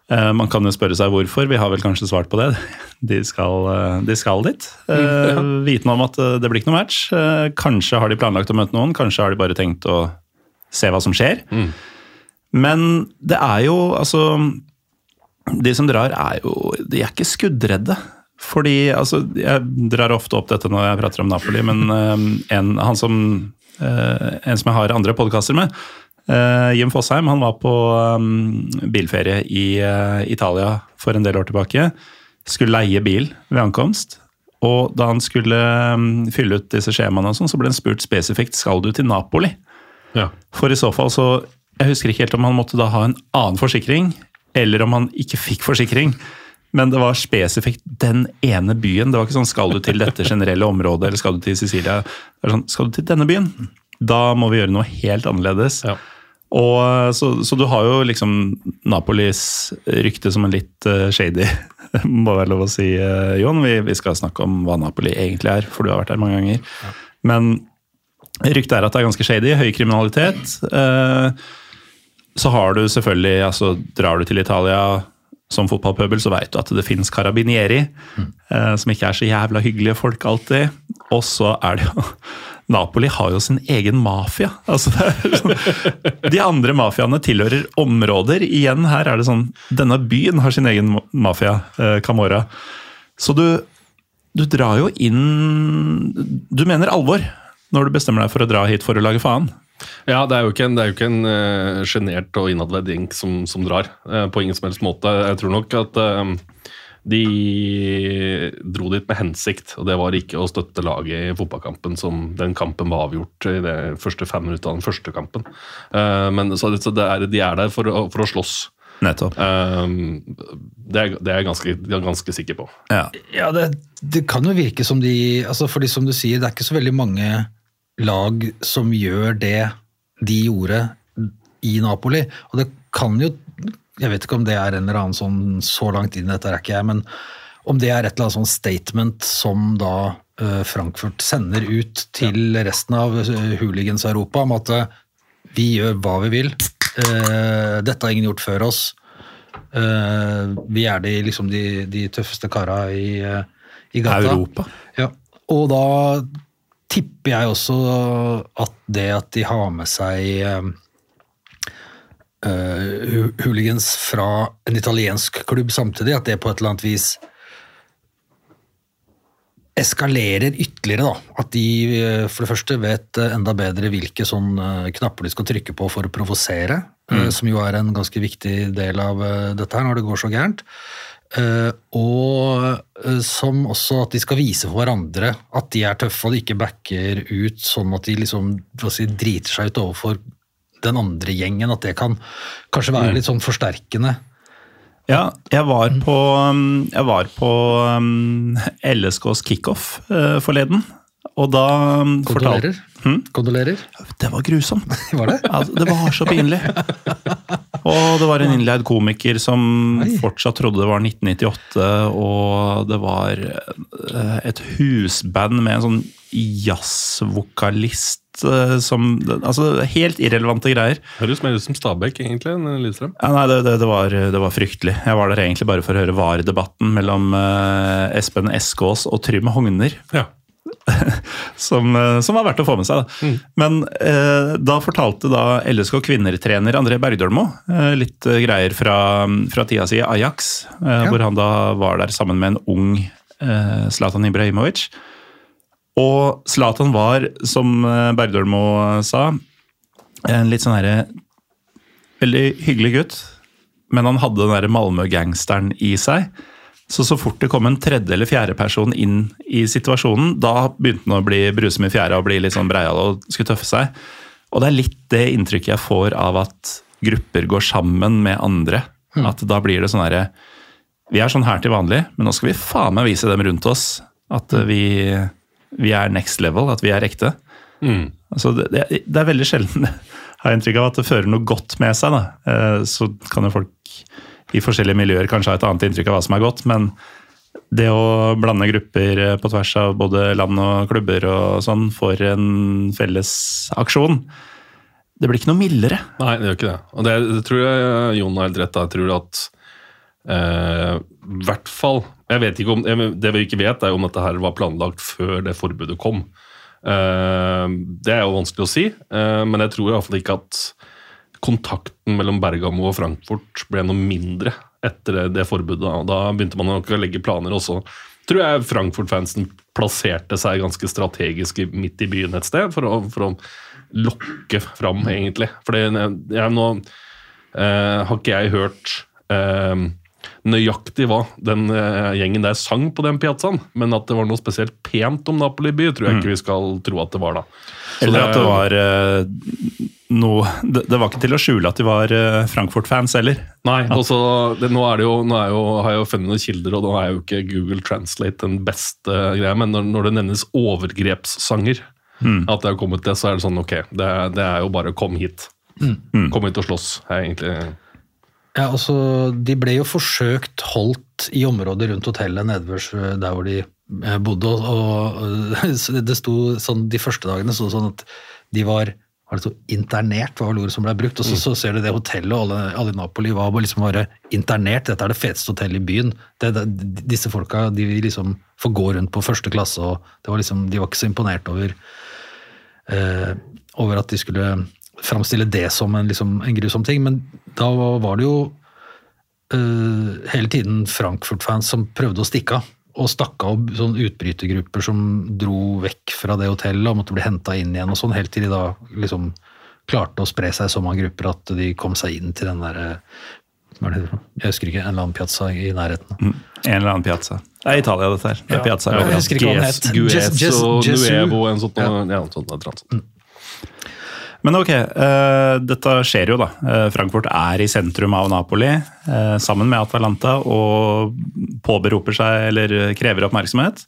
Eh, man kan jo spørre seg hvorfor, vi har vel kanskje svart på det. De skal, eh, de skal dit. Uh, Vitende om at eh, det blir ikke noe match. Eh, kanskje har de planlagt å møte noen, kanskje har de bare tenkt å se hva som skjer. Men det er jo altså De som drar, er jo De er ikke skuddredde. Fordi altså, Jeg drar ofte opp dette når jeg prater om Napoli, men eh, en, han som, eh, en som jeg har andre podkaster med, eh, Jim Fosheim, han var på eh, bilferie i eh, Italia for en del år tilbake. Skulle leie bil ved ankomst. Og da han skulle eh, fylle ut disse skjemaene, og sånn, så ble han spurt spesifikt skal du til Napoli. ja. For i så fall så Jeg husker ikke helt om han måtte da ha en annen forsikring, eller om han ikke fikk forsikring. Men det var spesifikt den ene byen. Det var ikke sånn 'skal du til dette generelle området', eller 'skal du til Sicilia'. Det er sånn 'skal du til denne byen', da må vi gjøre noe helt annerledes. Ja. Og så, så du har jo liksom Napolis rykte som en litt uh, shady, må være lov å si, uh, Jon. Vi, vi skal snakke om hva Napoli egentlig er, for du har vært der mange ganger. Men ryktet er at det er ganske shady, høy kriminalitet. Uh, så har du selvfølgelig, altså drar du til Italia som fotballpøbel, så veit du at det fins carabinieri, eh, som ikke er så jævla hyggelige folk alltid. Og så er det jo Napoli har jo sin egen mafia. Altså sånn, de andre mafiaene tilhører områder. Igjen her er det sånn Denne byen har sin egen mafia, eh, Camorra. Så du, du drar jo inn Du mener alvor når du bestemmer deg for å dra hit for å lage faen. Ja, det er jo ikke en, jo ikke en uh, sjenert og innadvendt gjeng som, som drar. Uh, på ingen som helst måte. Jeg tror nok at eh, de dro dit med hensikt, og det var ikke å støtte laget i fotballkampen som den kampen var avgjort i de første fem minuttene av den første kampen. Eh, men så, er, de er der for for å slåss. Nettopp. Eh, det, er, det er jeg ganske, jeg er ganske sikker på. Ja. Ja, det, det kan jo virke som de altså fordi som du sier, det er ikke så veldig mange lag som gjør det de gjorde i Napoli. Og det kan jo Jeg vet ikke om det er en eller annen sånn Så langt inn i dette er ikke jeg, men om det er et eller annet sånn statement som da eh, Frankfurt sender ut til resten av uh, hooligans-Europa om at eh, vi gjør hva vi vil. Eh, dette har ingen gjort før oss. Eh, vi er de, liksom de, de tøffeste kara i, eh, i gata. Europa. Ja. Og da tipper jeg også at det at de har med seg eh, hooligans fra en italiensk klubb samtidig, at det på et eller annet vis eskalerer ytterligere. da. At de eh, for det første vet eh, enda bedre hvilke sånn knapper de skal trykke på for å provosere, eh, som jo er en ganske viktig del av dette her når det går så gærent. Og som også at de skal vise for hverandre at de er tøffe og de ikke backer ut sånn at de liksom si, driter seg ut overfor den andre gjengen. At det kan kanskje være litt sånn forsterkende. Ja, jeg var på, um, jeg var på um, LSKs kickoff uh, forleden. Og da Kondolerer. fortalte Kondolerer. Hm? Kondolerer. Det var grusomt. Var det? Ja, det var så pinlig. Og det var en innleid komiker som Oi. fortsatt trodde det var 1998, og det var eh, et husband med en sånn jazzvokalist eh, som Altså, helt irrelevante greier. Høres mer ut som Stabæk, egentlig, enn Lillestrøm. Ja, nei, det, det, det, var, det var fryktelig. Jeg var der egentlig bare for å høre VAR-debatten mellom eh, Espen Eskås og Trym Hogner. Ja. som, eh, som var verdt å få med seg. Da. Men eh, da fortalte da LSK kvinnertrener André Bergdølmo eh, litt eh, greier fra, fra tida si i Ajax, eh, hvor han da var der sammen med en ung eh, Zlatan Ibrahimovic. Og Zlatan var, som Bergdølmo sa, en litt sånn herre Veldig hyggelig gutt, men han hadde den derre Malmö-gangsteren i seg. Så så fort det kom en tredje eller fjerde person inn i situasjonen, da begynte han å bli bruse med fjæra og bli litt sånn breial og skulle tøffe seg. Og det er litt det inntrykket jeg får av at grupper går sammen med andre. At da blir det sånn herre Vi er sånn her til vanlig, men nå skal vi faen meg vise dem rundt oss at eh, vi, vi er next level, at vi er ekte. Mm. Altså, det, det, det er veldig sjelden har jeg inntrykk av at det fører noe godt med seg. Da. Eh, Så kan jo folk i forskjellige miljøer kanskje har et annet inntrykk av hva som er godt, men det å blande grupper eh, på tvers av både land og klubber og sånn for en felles aksjon, det blir ikke noe mildere. Nei, det gjør ikke det. Og det, det tror jeg Jon har helt rett. i. Jeg tror at eh, hvert fall jeg vet ikke om, Det vi ikke vet, er om dette her var planlagt før det forbudet kom. Eh, det er jo vanskelig å si, eh, men jeg tror i hvert fall ikke at kontakten mellom Bergamo og Frankfurt ble noe mindre etter det, det forbudet. Da. begynte man nok å legge planer også. Tror jeg Frankfurt-fansen plasserte seg ganske strategisk midt i byen et sted for å, for å lokke fram, egentlig. For nå eh, har ikke jeg hørt eh, nøyaktig hva den eh, gjengen der sang på den piazzaen, men at det var noe spesielt pent om Napoli by, tror jeg ikke vi skal tro at det var. da. Så Eller at det var uh, noe det, det var ikke til å skjule at de var uh, Frankfurt-fans heller. Nei, også, det, nå, er det jo, nå er jo, har jeg jo funnet noen kilder, og nå er jo ikke Google Translate den beste greia, men når, når det nevnes overgrepssanger, at det har kommet det, så er det sånn ok, det, det er jo bare kom hit. Kom hit og slåss, er egentlig Ja, altså, De ble jo forsøkt holdt i området rundt hotellet nedvørs eh, der hvor de eh, bodde. og, Det sto sånn, De første dagene sto det sånn at de var var det så internert, var vel ordet som ble brukt. Og så, så ser du det hotellet, og alle, alle i Napoli var bare liksom bare internert. Dette er det feteste hotellet i byen. Det, det, disse folka de liksom får gå rundt på første klasse, og det var liksom, de var ikke så imponert over eh, over at de skulle framstille det som en, liksom, en grusom ting. Men da var det jo uh, hele tiden Frankfurt-fans som prøvde å stikke av. Og stakk av sånn utbrytergrupper som dro vekk fra det hotellet og måtte bli henta inn igjen. og sånn, Helt til de da liksom klarte å spre seg i så mange grupper at de kom seg inn til den der hva er det heter? Jeg husker ikke. En eller annen piazza i nærheten. Mm. En eller annen piazza. Det er Italia, dette her. Det er piazza. Ja, jeg husker ikke hva den het. Gues Gues, Gues, Gues, Gues, Nuevo en sånt, Ja. ja. noe sånt, et eller annet sånt. Men ok, eh, dette skjer jo da. Eh, Frankfurt er i sentrum av Napoli, eh, sammen med Atalanta, og påberoper seg, eller krever oppmerksomhet.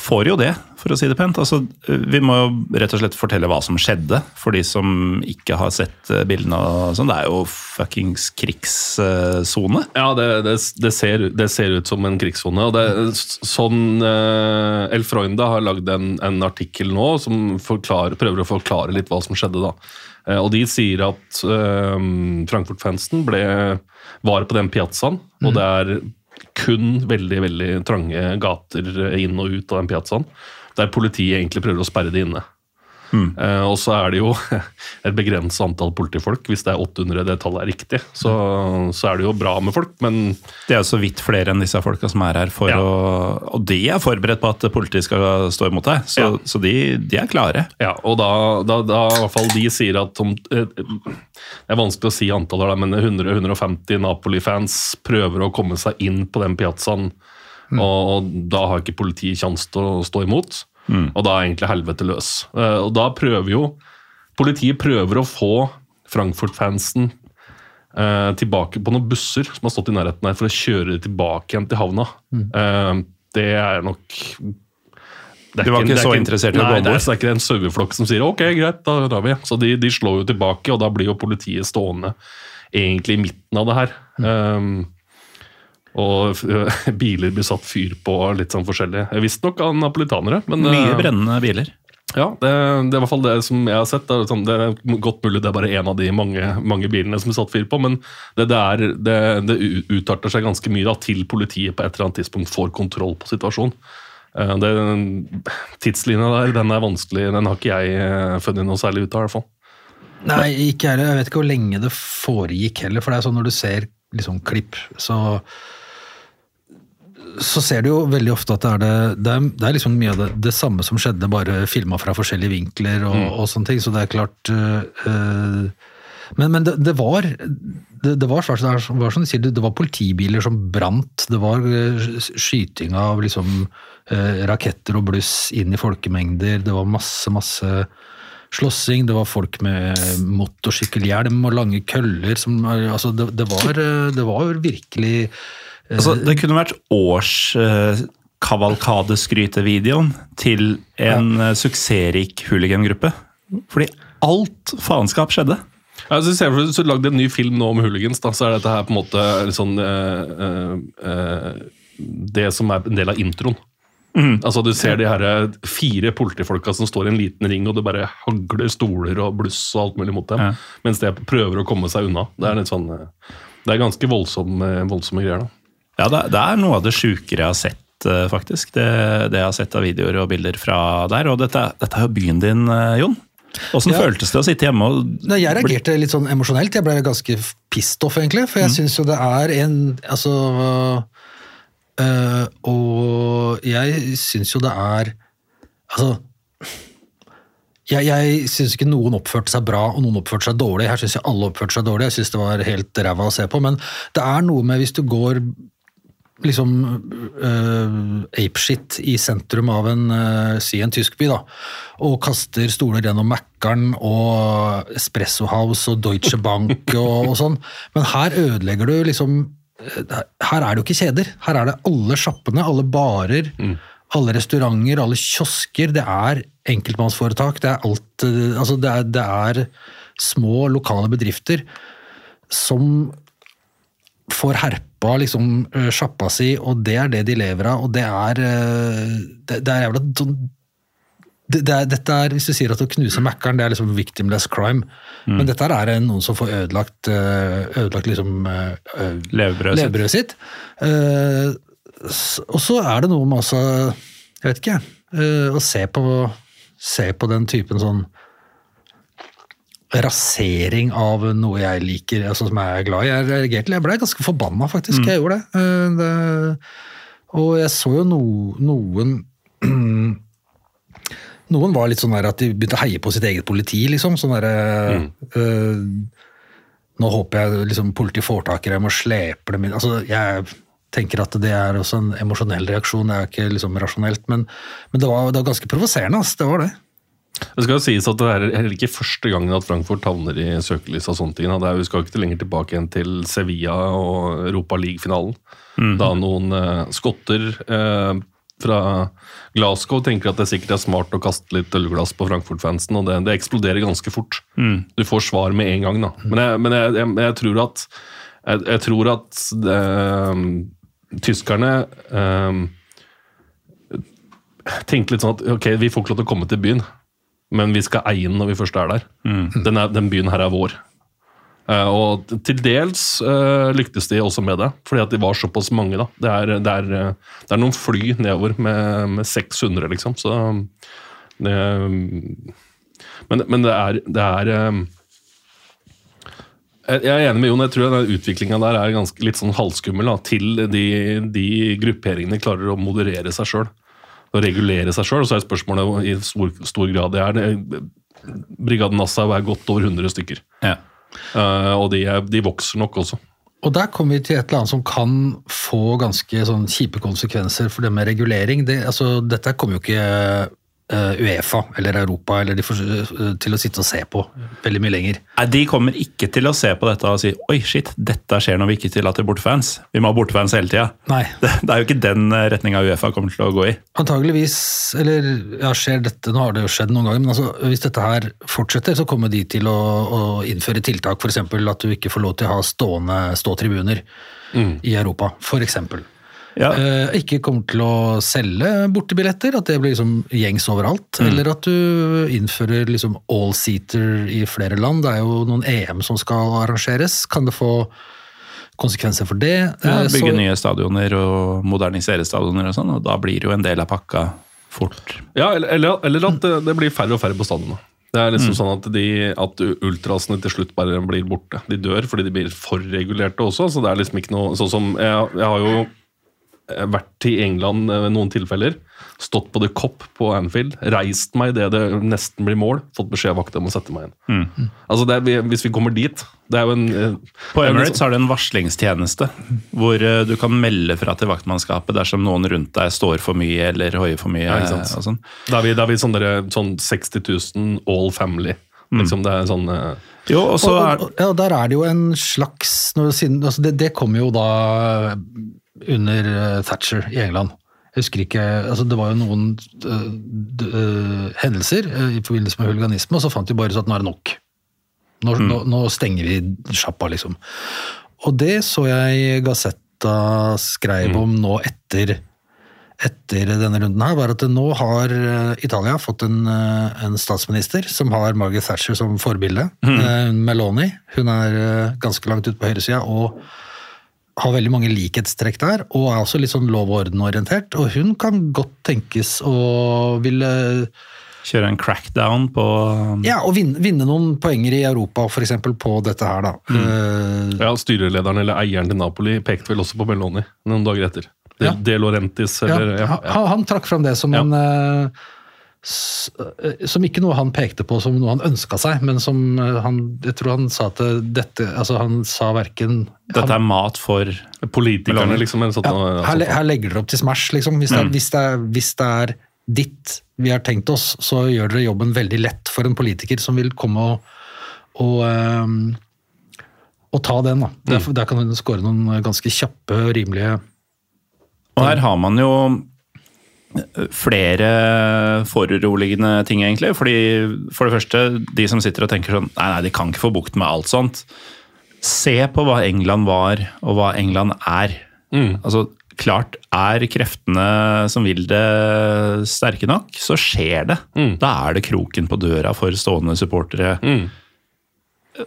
Får jo det, for å si det pent. Altså, vi må jo rett og slett fortelle hva som skjedde, for de som ikke har sett eh, bildene. og sånn. Det er jo fuckings krigssone. Ja, det, det, det, ser, det ser ut som en krigssone. og det, sånn eh, El Freunde har lagd en, en artikkel nå som prøver å forklare litt hva som skjedde. da. Eh, og De sier at eh, Frankfurt-fansen var på den piazzaen, og det er kun veldig veldig trange gater inn og ut av den piazzaen, der politiet egentlig prøver å sperre det inne. Eh, og så er det jo et begrenset antall politifolk. Hvis det er 800 det tallet er riktig, så, så er det jo bra med folk, men Det er jo så vidt flere enn disse folka som er her for Ja. å Og de er forberedt på at politiet skal stå imot deg, så, Ja. så de, de er klare. Ja, og da, da, da i hvert fall de sier at om, eh, Det er vanskelig å si antallet, men 100-150 Napoli-fans prøver å komme seg inn på den piazzaen, og, og da har ikke politiet kjangs til å stå imot. Og da er egentlig helvete løs. Eh, Og da prøver jo Politiet prøver å få Frankfurt-fansen eh, tilbake på noen busser som har stått i nærheten her, for å kjøre dem tilbake igjen til havna. Eh, det er nok det er Du var ikke er så interessert i å gå bort? Nei, det er, ikke en saueflokk som sier ok, greit, da drar vi. Så de, de slår jo tilbake, og da blir jo politiet stående egentlig i midten av det her. Um, og øh, biler blir satt fyr på litt sånn forskjellig. Visstnok av napolitanere. Men, Mye øh, brennende biler. ja, det, det er i hvert fall det som jeg har sett. Det er, sånn, det er godt mulig det er bare én av de mange, mange bilene som er satt fyr på, men det, det, er, det, det utarter seg ganske mye da, til politiet på et eller annet tidspunkt får kontroll på situasjonen. Eh, Det, tidslinja der den er vanskelig, den har ikke jeg eh, funnet noe særlig ut av. i hvert fall. Nei, ikke heller. Jeg vet ikke hvor lenge det foregikk heller, for det er sånn når du ser liksom klipp, så så ser du jo veldig ofte at det er, det, det er, det er liksom mye av det, det samme som skjedde, bare filma fra forskjellige vinkler og, og sånne ting, så det er klart øh, Men, men det, det var det, var, svært- det var som du sier, det, var politibiler som brant, det var øh, skyting av liksom raketter og bluss inn i folkemengder, det var masse, masse slåssing, det var folk med motorsykkelhjelm og lange køller som altså det, det, var, det var virkelig Altså, det kunne vært årskavalkadeskrytevideoen til en eh, suksessrik hooligangruppe. Fordi alt faenskap skjedde. Ja, så ser du, Hvis du lagde en ny film nå om hooligans, da, så er dette her på en måte sånn uh, uh, eh, Det som er en del av introen. Altså Du ser de her eh, fire politifolka som står i en liten ring, og det bare hagler stoler og bluss og alt mulig mot dem. Ja. Mens de prøver å komme seg unna. Det er litt sånn eh, Det er ganske voldsomme, voldsomme greier. da. Ja, det, er noe av det sjukere jeg har sett, eh, faktisk. Det, det jeg har sett av videoer og bilder fra der. Og dette, dette er jo byen din, eh, Jon. Åssen Ja. føltes det å sitte hjemme og Nei, jeg reagerte litt sånn emosjonelt. Jeg ble ganske pissed off, egentlig. For jeg syns jo det er en Altså øh, Og jeg syns jo det er Altså jeg, jeg syns ikke noen oppførte seg bra og noen oppførte seg dårlig. Her syns jeg alle oppførte seg dårlig. Jeg syns det var helt ræva å se på. Men det er noe med hvis du går liksom uh, apeshit i sentrum av en, uh, si en tysk by, da, og kaster stoler gjennom Mækkern og Espresso House og Deutsche Bank og, og sånn. Men her ødelegger du liksom eh, Her er det jo ikke kjeder. Her er det alle sjappene, alle barer, alle restauranter, alle kiosker. Det er enkeltmannsforetak. Det er alt eh, Altså, det er, det er små, lokale bedrifter som får herpa liksom eh, sjappa si, og det er det de lever av, og det er eh, Det, det er jævla det, det er, dette er, Hvis du sier at å knuse Mækkern, det er liksom victimless crime. Mm. Men dette er noen som får ødelagt, eh, ødelagt liksom Levebrødet sitt. sitt. Eh, og så er det noe med også Jeg vet ikke, eh, å se på, se på den typen sånn rasering av noe jeg liker, altså som jeg er glad i. Jeg reagerte, jeg ble ganske forbanna, faktisk. Jeg gjorde det. Eh, det. Og jeg så jo no, noen Noen var litt sånn der at de begynte å heie på sitt eget politi, liksom. Sånn derre eh, Nå håper jeg liksom politiet får tak i dem og sleper dem inn. Altså, jeg tenker at det er også en emosjonell reaksjon, det er ikke liksom rasjonelt. Men, men det, var, det var ganske provoserende, ass. Det var det. Det skal jo sies at det er heller ikke første gangen at Frankfurt havner i søkelyset av sånne ting. Det er, vi skal ikke lenger tilbake igjen til Sevilla og Europa League-finalen. Da noen eh, skotter eh, fra Glasgow tenker at det sikkert er smart å kaste litt ølglass på Frankfurt-fansen, og det, det eksploderer ganske fort. Du får svar med en gang, da. Men jeg, men jeg, jeg, jeg tror at, jeg, tror at eh, tyskerne eh, tenker litt sånn at ok, vi får ikke lov til å komme til byen, men vi skal eie den når vi først er der. Den, er, den byen her er vår. Uh, og til dels uh, lyktes de også med det, fordi at de var såpass mange. da. Det er, det er, det er noen fly nedover med, med 600, liksom. Så det, men, men det er, det er jeg jeg er enig med Jon. Jeg tror den utviklinga der er ganske litt sånn halvskummel. Da, til de, de grupperingene klarer å moderere seg sjøl. Og regulere seg sjøl. Så er spørsmålet i stor, stor grad det er det. Brigaden Nassau er godt over 100 stykker. Ja. Uh, og de, er, de vokser nok også. Og der kommer vi til et eller annet som kan få ganske sånn kjipe konsekvenser for det med regulering. Det, altså, dette kommer jo ikke Uefa eller Europa eller de får, eh, til å sitte og se på veldig mye lenger. Nei, De kommer ikke til å se på dette og si oi, shit, dette skjer når vi ikke tillater bortefans. Vi må ha bortefans hele tida. Det, det er jo ikke den retninga Uefa kommer til å gå i. Antageligvis, eller ja, skjer dette, nå har det jo skjedd noen ganger, men altså, hvis dette her fortsetter, så kommer de til å, å innføre tiltak, f.eks. at du ikke får lov til å ha stående ståtribuner i Europa, f.eks. Ja. Eh, ikke kommer til å selge bortebilletter, at det blir liksom gjengs overalt. Eller at du innfører liksom all-seater i flere land. Det er jo noen EM som skal arrangeres. Kan det få konsekvenser for det? Ja, Eh, bygge så- nye stadioner og modernisere stadioner og sånn, og da blir jo en del av pakka fort. Ja, eller, eller, eller at det, det blir færre og færre på stadionene. Det er liksom sånn at, de, at ultrasene til slutt bare blir borte. De dør fordi de blir for regulerte også. så det er liksom ikke noe sånn som Jeg, jeg har jo vært i England i noen tilfeller. Stått på The Cop på Anfield. Reist meg idet det nesten blir mål. Fått beskjed av vakta om å sette meg inn. Altså det er, Hvis vi kommer dit Det er jo en eh, På er Emirates liksom- har du en varslingstjeneste hvor eh, du kan melde fra til vaktmannskapet dersom noen rundt deg står for mye eller hoier for mye. Ja, ikke sant. og sånn. Da er vi, da er vi sånn, sånn 60 000 all family. Liksom det er sånn eh, Jo, og så og, og, ja, der er det jo en slags når, altså det, det kommer jo da under eh, Thatcher i England. Jeg husker ikke, altså Det var jo noen eh, eh, hendelser i forbindelse med huliganisme, og så fant de bare at nå er det nok. Nå, nå, nå stenger vi sjappa, liksom. Og det så jeg Gazetta skrev om nå etter etter denne runden her, var at nå har Italia fått en, en statsminister som har Margaret Thatcher som forbilde. Mm. Meloni. Hun er ganske langt ute på høyresida og har veldig mange likhetstrekk der, og er også litt sånn lov og orden-orientert. Og hun kan godt tenkes å ville kjøre en crackdown på ja, og vinne, vinne noen poenger i Europa, f.eks. på dette her, da. Eh, Ja, Styrelederen eller eieren til Napoli pekte vel også på Meloni noen dager etter. De, Ja. De Laurentis, eller ja, ja. Han, han trakk fram det som Ja. en eh, Som ikke noe han pekte på som noe han ønska seg, men som eh, han Jeg tror han sa at dette Altså, han sa verken Dette er mat for Politikerne, liksom. En sånn, ja, her, her legger dere opp til Smash, liksom. Hvis det, er, hvis, det er, hvis det er ditt vi har tenkt oss, så gjør dere jobben veldig lett for en politiker som vil komme og, og, um, og ta den. da. Der, der kan hun skåre noen ganske kjappe rimelige Og her har man jo flere foruroligende ting, egentlig. Fordi For det første, de som sitter og tenker sånn Nei, nei, de kan ikke få bukt med alt sånt. Se på hva England var, og hva England er. Altså, klart, er kreftene som vil det sterke nok, så skjer det. Mm. Da er det kroken på døra for stående supportere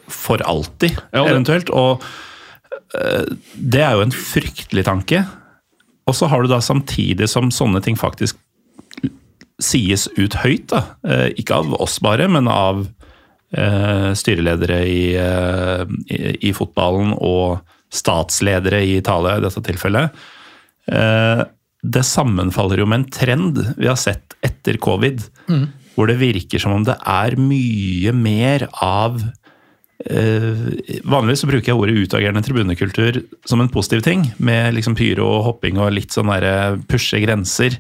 for alltid, Ja, eventuelt. Og eh, det er jo en fryktelig tanke. Og så har du da samtidig som sånne ting faktisk sies ut høyt, da. Eh, ikke av oss bare, men av eh, styreledere i, eh, i, i fotballen og statsledere i Italia i dette tilfellet. Eh, det sammenfaller jo med en trend vi har sett etter covid, hvor det virker som om det er mye mer av Vanligvis så bruker jeg ordet utagerende tribunekultur som en positiv ting, med liksom pyro og hopping og litt sånn derre pushe grenser.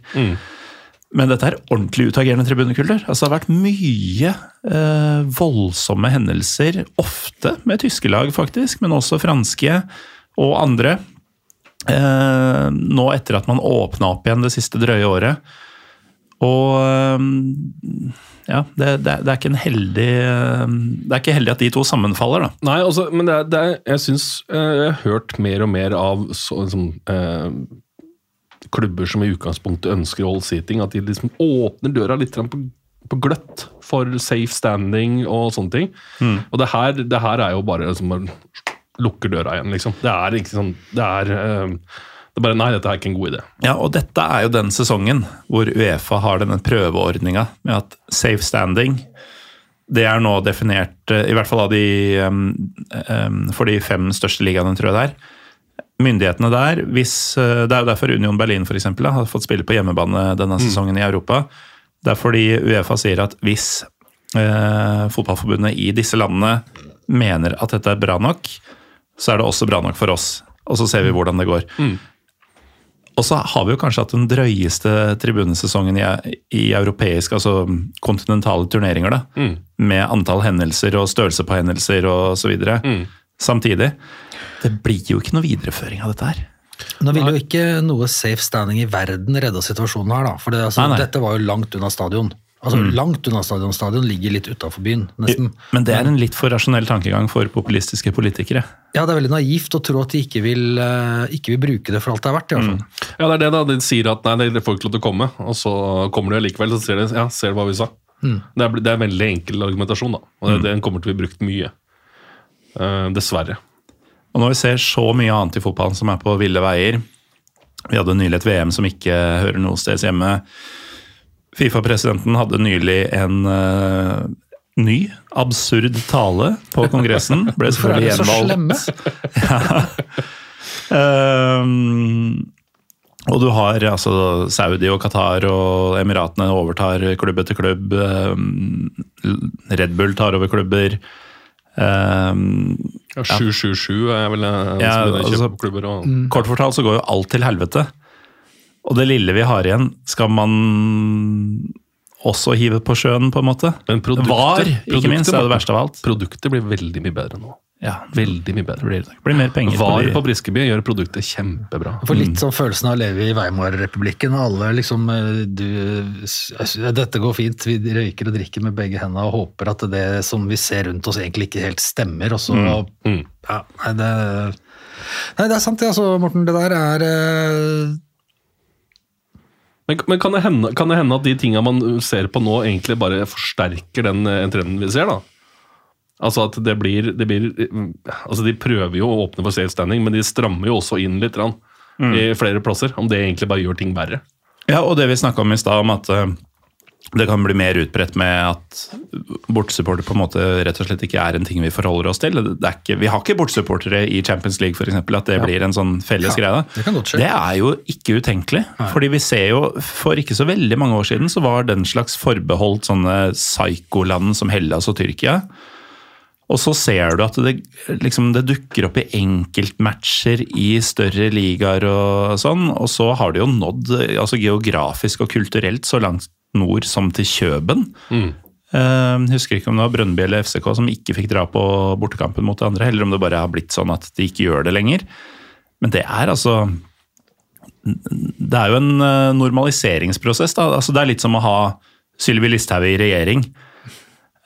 Men dette er ordentlig utagerende tribunekultur. Altså, det har vært mye eh, voldsomme hendelser, ofte med tyske lag faktisk, men også franske og andre. Eh, nå etter at man åpna opp igjen det siste drøye året. Og eh, ja, det, det, er- det er ikke en heldig eh, Det er ikke heldig at de to sammenfaller, da. Nei, altså, men det er, det er, jeg syns eh, jeg har hørt mer og mer av så, liksom, eh, klubber som i utgangspunktet ønsker all seating, at de liksom åpner døra litt på, på gløtt for safe standing og sånne ting. Og det her, det her er jo bare liksom, å lukker døra igjen, liksom. Det er ikke sånn Det er, eh, det er bare Nei, dette er ikke en god idé. Ja, og dette er jo den sesongen hvor Uefa har denne prøveordninga med at safe standing det er nå definert, eh, i hvert fall av de um, um, for de fem største ligaene, tror jeg det er. Myndighetene der, hvis, eh, Det er jo derfor Union Berlin for eksempel, har fått spille på hjemmebane denne sesongen i Europa. Det er fordi Uefa sier at hvis eh, fotballforbundet i disse landene mener at dette er bra nok, så er det også bra nok for oss. Og så ser vi hvordan det går. Og så har vi jo kanskje hatt den drøyeste tribunesesongen i, i europeisk, altså kontinentale turneringer, da. Med antall hendelser og størrelse på hendelser og så videre. Samtidig. Det blir jo ikke noe videreføring av dette her. Nå vil jo ikke noe safe standing i verden redde situasjonen her, da. For det, altså, Nei, nei. dette var jo langt unna stadion. Altså Langt unna stadion. Stadion ligger litt utafor byen, nesten. Men det er en litt for rasjonell tankegang for populistiske politikere. Ja, det er veldig naivt å tro at de ikke vil, eh, ikke vil bruke det for alt det er verdt. i hvert fall. Ja, det er det, da. De sier at nei, det får ikke lov til å komme, og så kommer de likevel, så ser de ja, ser hva vi sa. Det, er, det er veldig enkel argumentasjon, da. Og det, den kommer til å bli brukt mye. Uh, dessverre. Og når vi ser så mye annet i fotballen som er på ville veier Vi hadde nylig et VM som ikke hører noe sted hjemme. Fifa-presidenten hadde nylig en uh, ny, absurd tale på kongressen. Ble Hvorfor er selvfølgelig de så gjenvalgt. Ehm, og du har altså Saudi og Qatar og Emiratene overtar klubb etter klubb. Um, Red Bull tar over klubber. Um, Ja, 777 er vel en Ja, som begynner å altså- klubber og Kort fortalt så går jo alt til helvete. Og det lille vi har igjen, skal man også hive på sjøen, på en måte. Men produktet- Var, ikke minst, er det verste av alt. Produktet blir veldig mye bedre nå. Ja, Veldig mye bedre. det blir, det blir mer penger. Var på, på Briskeby gjør produktet kjempebra. Jeg får litt sånn følelsen av å leve i Weimar-republikken. Alle liksom eh, du, Dette går fint, vi røyker og drikker med begge hendene og håper at det som vi ser rundt oss egentlig ikke helt stemmer. Og så Mm. ja, nei, det, nei, det er sant det, altså, Morten. Det der er eh, Men, men kan, det hende, kan det hende at de tinga man ser på nå, egentlig bare forsterker den eh, trenden vi ser? da? Altså at det blir, det blir mm, altså De prøver jo å åpne for safe standing, men de strammer jo også inn litt grann, i flere plasser. Om det egentlig bare gjør ting verre. Ja, og det vi snakka om i stad, om at eh, det kan bli mer utbredt med at bortesupporter på en måte rett og slett ikke er en ting vi forholder oss til. Det ikke, vi har ikke bortesupportere i Champions League, f.eks. At det blir en sånn felles Ja, greie. det. Det er jo ikke utenkelig. Fordi vi ser jo, For ikke så veldig mange år siden så var den slags forbeholdt sånne psykoland som Hellas og Tyrkia. Og så ser du at det, liksom, det dukker opp i enkeltmatcher i større ligaer og sånn, og så har det jo nådd altså geografisk og kulturelt så langt nord som til Kjøben. Eh, husker ikke om det var Brønnby eller FCK som ikke fikk dra på bortekampen mot de andre, eller om det bare har blitt sånn at de ikke gjør det lenger. Men det er altså Det er jo en eh, normaliseringsprosess. Da. Altså, det er litt som å ha Sylvi Listhaug i regjering.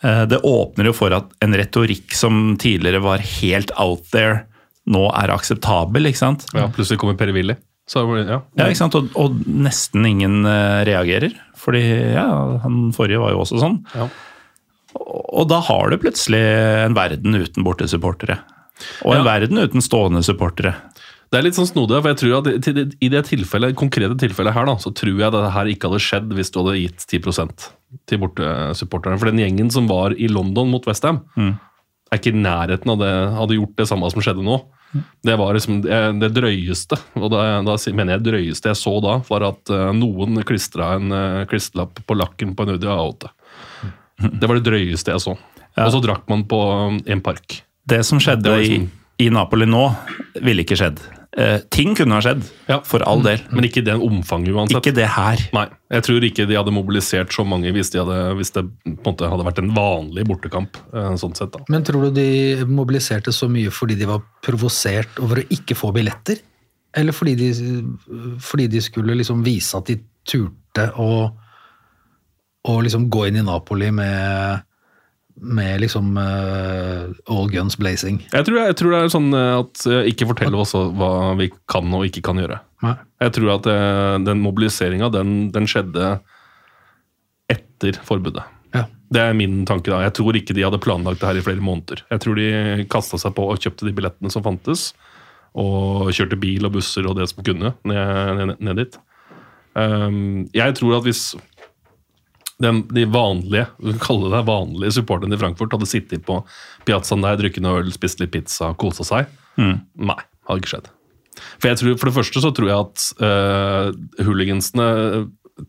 Eh, Det åpner jo for at en retorikk som tidligere var helt out there, nå er akseptabel. ikke sant? Ja, Plutselig kommer Per Willy. Så, ja. Ja, ikke sant? Og, og nesten ingen eh, reagerer. Fordi ja, han forrige var jo også sånn. Ja. Og, og da har du plutselig en verden uten bortesupportere. Og en Ja. verden uten stående supportere. Det er litt sånn snodig, for jeg tror at i det tilfellet, konkrete tilfellet her, da, så tror jeg det her ikke hadde skjedd hvis du hadde gitt 10% til bortesupporterne. For den gjengen som var i London mot Westham, er ikke i nærheten av det hadde gjort det samme som skjedde nå. Det var liksom det, det drøyeste, og da, da mener jeg drøyeste jeg så da, var at eh, noen klistra en uh, klistrelapp på lakken på en Audi A8. Det var det drøyeste jeg så. Og så drakk man på en park. Det som skjedde Det liksom, i, i Napoli nå, ville ikke skjedd. Eh, ting kunne ha skjedd, Ja. for all del. Men ikke i det omfanget uansett. Ikke det her. Nei, jeg tror ikke de hadde mobilisert så mange hvis, de hadde, hvis det på en måte hadde vært en vanlig bortekamp. eh, sånn sett da. Men tror du de mobiliserte så mye fordi de var provosert over å ikke få billetter? Eller fordi de, fordi de skulle liksom vise at de turte å, å liksom gå inn i Napoli med, med liksom uh, all guns blazing? Jeg tror, jeg tror det er sånn eh, at eh, ikke fortell oss hva vi kan og ikke kan gjøre. Nei. Jeg tror at uh, den mobiliseringa, den, den skjedde etter forbudet. Ja. Det er min tanke da. Jeg tror ikke de hadde planlagt det her i flere måneder. Jeg tror de kasta seg på og kjøpte de billettene som fantes, og kjørte bil og busser og det som kunne ned, ned, ned dit. Um, jeg tror at hvis den, de vanlige vi kalle det vanlige supporterne i Frankfurt hadde sittet på piazzaen der, drukket noe øl, spist litt pizza, kosa seg Nei, hadde ikke skjedd. For, tror, for det første så tror jeg at uh, hooligansene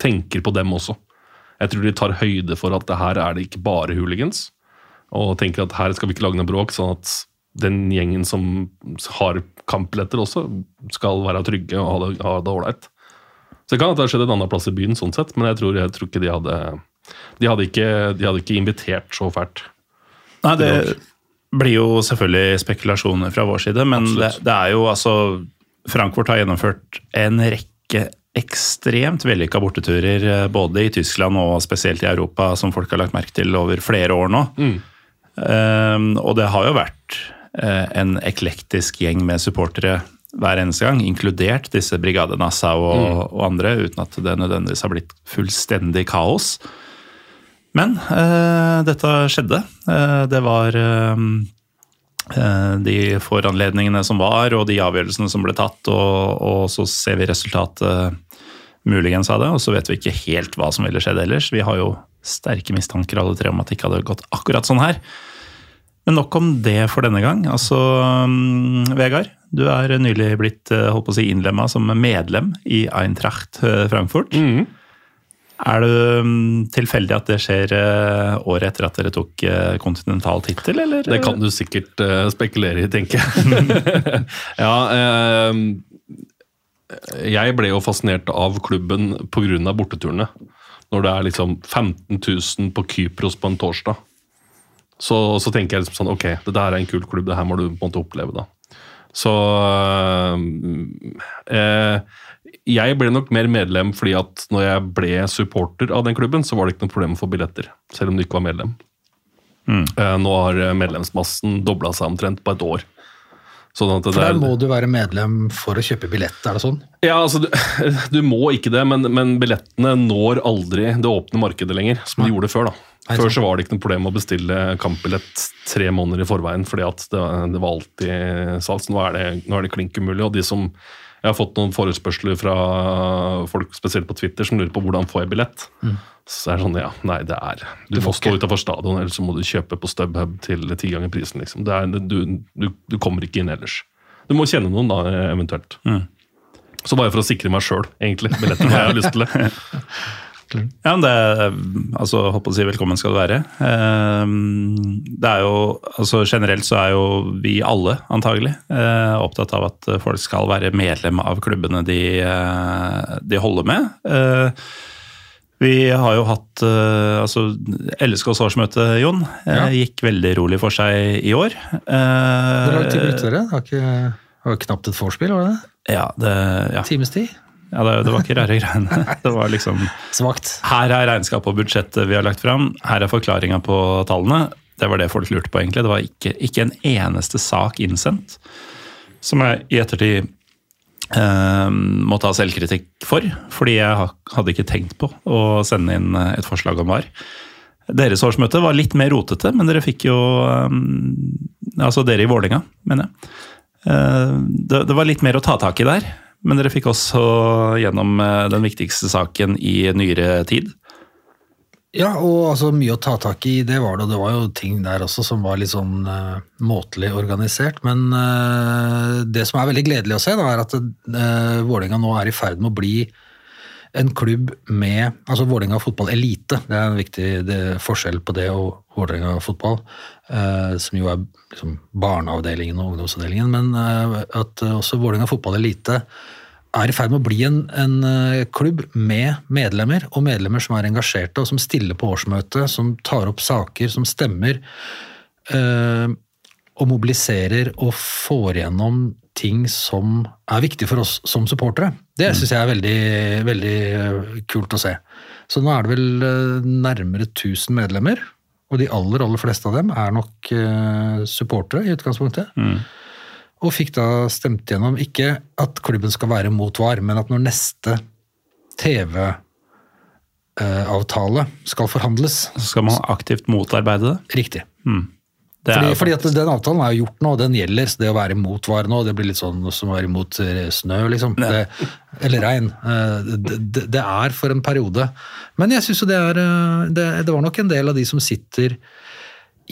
tenker på dem også. Jeg tror de tar høyde for at det her er det ikke bare hooligans, og tenker at her skal vi ikke lage noe bråk, sånn at den gjengen som har kampbilletter også, skal være trygge og ha det ålreit. Så det kan at det har skjedd en annen plass i byen, sånn sett, men jeg tror, jeg tror ikke de hadde de hadde, ikke, de hadde ikke invitert så fælt. Nei, det blir jo selvfølgelig spekulasjoner fra vår side, men det, det er jo altså Frankfurt har gjennomført en rekke ekstremt vellykka borteturer, eh, både i Tyskland og spesielt i Europa, som folk har lagt merke til over flere år nå. Um, og det har jo vært uh, en eklektisk gjeng med supportere hver eneste gang, inkludert disse Brigade Nassau og, og andre, uten at det nødvendigvis har blitt fullstendig kaos. Men eh, dette skjedde. Eh, det var eh, eh, de foranledningene som var, og de avgjørelsene som ble tatt, og, og så ser vi resultatet muligens av det, og så vet vi ikke helt hva som ville skjedd ellers. Vi har jo sterke mistanker alle tre om at det ikke hadde gått akkurat sånn her. Men nok om det for denne gang. Altså, mm, Vegard, du er nylig blitt eh, holdt på å si, innlemma som medlem i Eintracht Frankfurt. Frankfurt. Er det mm, tilfeldig at det skjer eh, året etter at dere tok eh, kontinental tittel, eller? Det kan du sikkert eh, spekulere i, tenker jeg. ja, eh, jeg ble jo fascinert av klubben pga. borteturene. Når det er liksom 15 000 på Kypros på en torsdag, så, så tenker jeg liksom sånn Ok, det der er en kul klubb, det her må du på en måte oppleve, da. Så eh, eh, Jeg ble nok mer medlem fordi at når jeg ble supporter av den klubben, så var det ikke noe problem å få billetter, selv om du ikke var medlem. Eh, Nå har eh, medlemsmassen dobla seg omtrent på et år. Sånn at det For der er- må du være medlem for å kjøpe billett, er det sånn? ja, altså, du, du må ikke det, men, men billettene når aldri det åpne markedet lenger, som de gjorde før. da. Nei, Før så var det ikke noe problem å bestille kampbillett tre måneder i forveien, fordi at det, det var alltid salgs. Nå nå er det klink umulig. og de som Jeg har fått noen forespørsler fra folk spesielt på Twitter som lurer på hvordan får jeg billett. Så er det sånn, ja, nei, det er Du, får må stå utafor stadion, eller så må du kjøpe på StubHub til ti ganger prisen. liksom. Det er, du, du, du kommer ikke inn ellers. Du må kjenne noen, da, eventuelt. Så bare for å sikre meg sjøl, egentlig. Billetter har jeg lyst til det. Ja, men det altså, holdt på å si velkommen skal du være. Ehm, Det er jo, altså Generelt så er jo vi alle antagelig eh, opptatt av at folk skal være medlem av klubbene de, eh, de holder med. Eh, Vi har jo hatt altså LSKs årsmøte, Jon, Ja. gikk veldig rolig for seg i år. Hvor lang tid brukte dere? Det var, ikke, det var knapt et vorspiel, var det det? Ja, det, ja. Times tid? Ja det, det var ikke rare greiene. Det var liksom Svakt. Her er regnskapet og budsjettet vi har lagt fram. Her er forklaringa på tallene. Det var det folk lurte på, egentlig. Det var ikke, ikke en eneste sak innsendt. Som jeg i ettertid eh, må ta selvkritikk for, fordi jeg hadde ikke tenkt på å sende inn eh, et forslag om VAR. Deres årsmøte var litt mer rotete, men dere fikk jo eh, Altså dere i Vålerenga, mener jeg. Eh, Det, det var litt mer å ta tak i der, men dere fikk også gjennom eh, den viktigste saken i nyere tid. Ja, og altså mye å ta tak i, det var det. Det var jo ting der også som var litt sånn uh, måtelig organisert. Men uh, det som er veldig gledelig å se, da, er at uh, Vålerenga nå er i ferd med å bli en klubb med altså Vålerenga fotball elite. Det er en viktig det forskjell på det og Vålerenga fotball, eh, som jo er liksom barneavdelingen og ungdomsavdelingen. Men eh, at også Vålerenga fotball elite er i ferd med å bli en, en eh, klubb med medlemmer, og medlemmer som er engasjerte, og som stiller på årsmøte, som tar opp saker, som stemmer, eh, og mobiliserer og får igjennom ting som er viktig for oss som supportere. Det syns jeg er veldig, veldig kult å se. Så nå er det vel nærmere 1000 medlemmer, og de aller, aller fleste av dem er nok eh, supportere i utgangspunktet. Og fikk da stemt gjennom ikke at klubben skal være mot VAR, men at når neste TV-avtale skal forhandles Så skal man aktivt motarbeide det. Riktig. er Fordi, jo fordi at Den avtalen er jo gjort nå, og den gjelder. så Det å være imot VAR nå, det blir litt sånn som å være imot eh, snø, liksom. Det, eller regn. Eh, Det, det, er for en periode. Men jeg syns jo det er eh, det, det var nok en del av de som sitter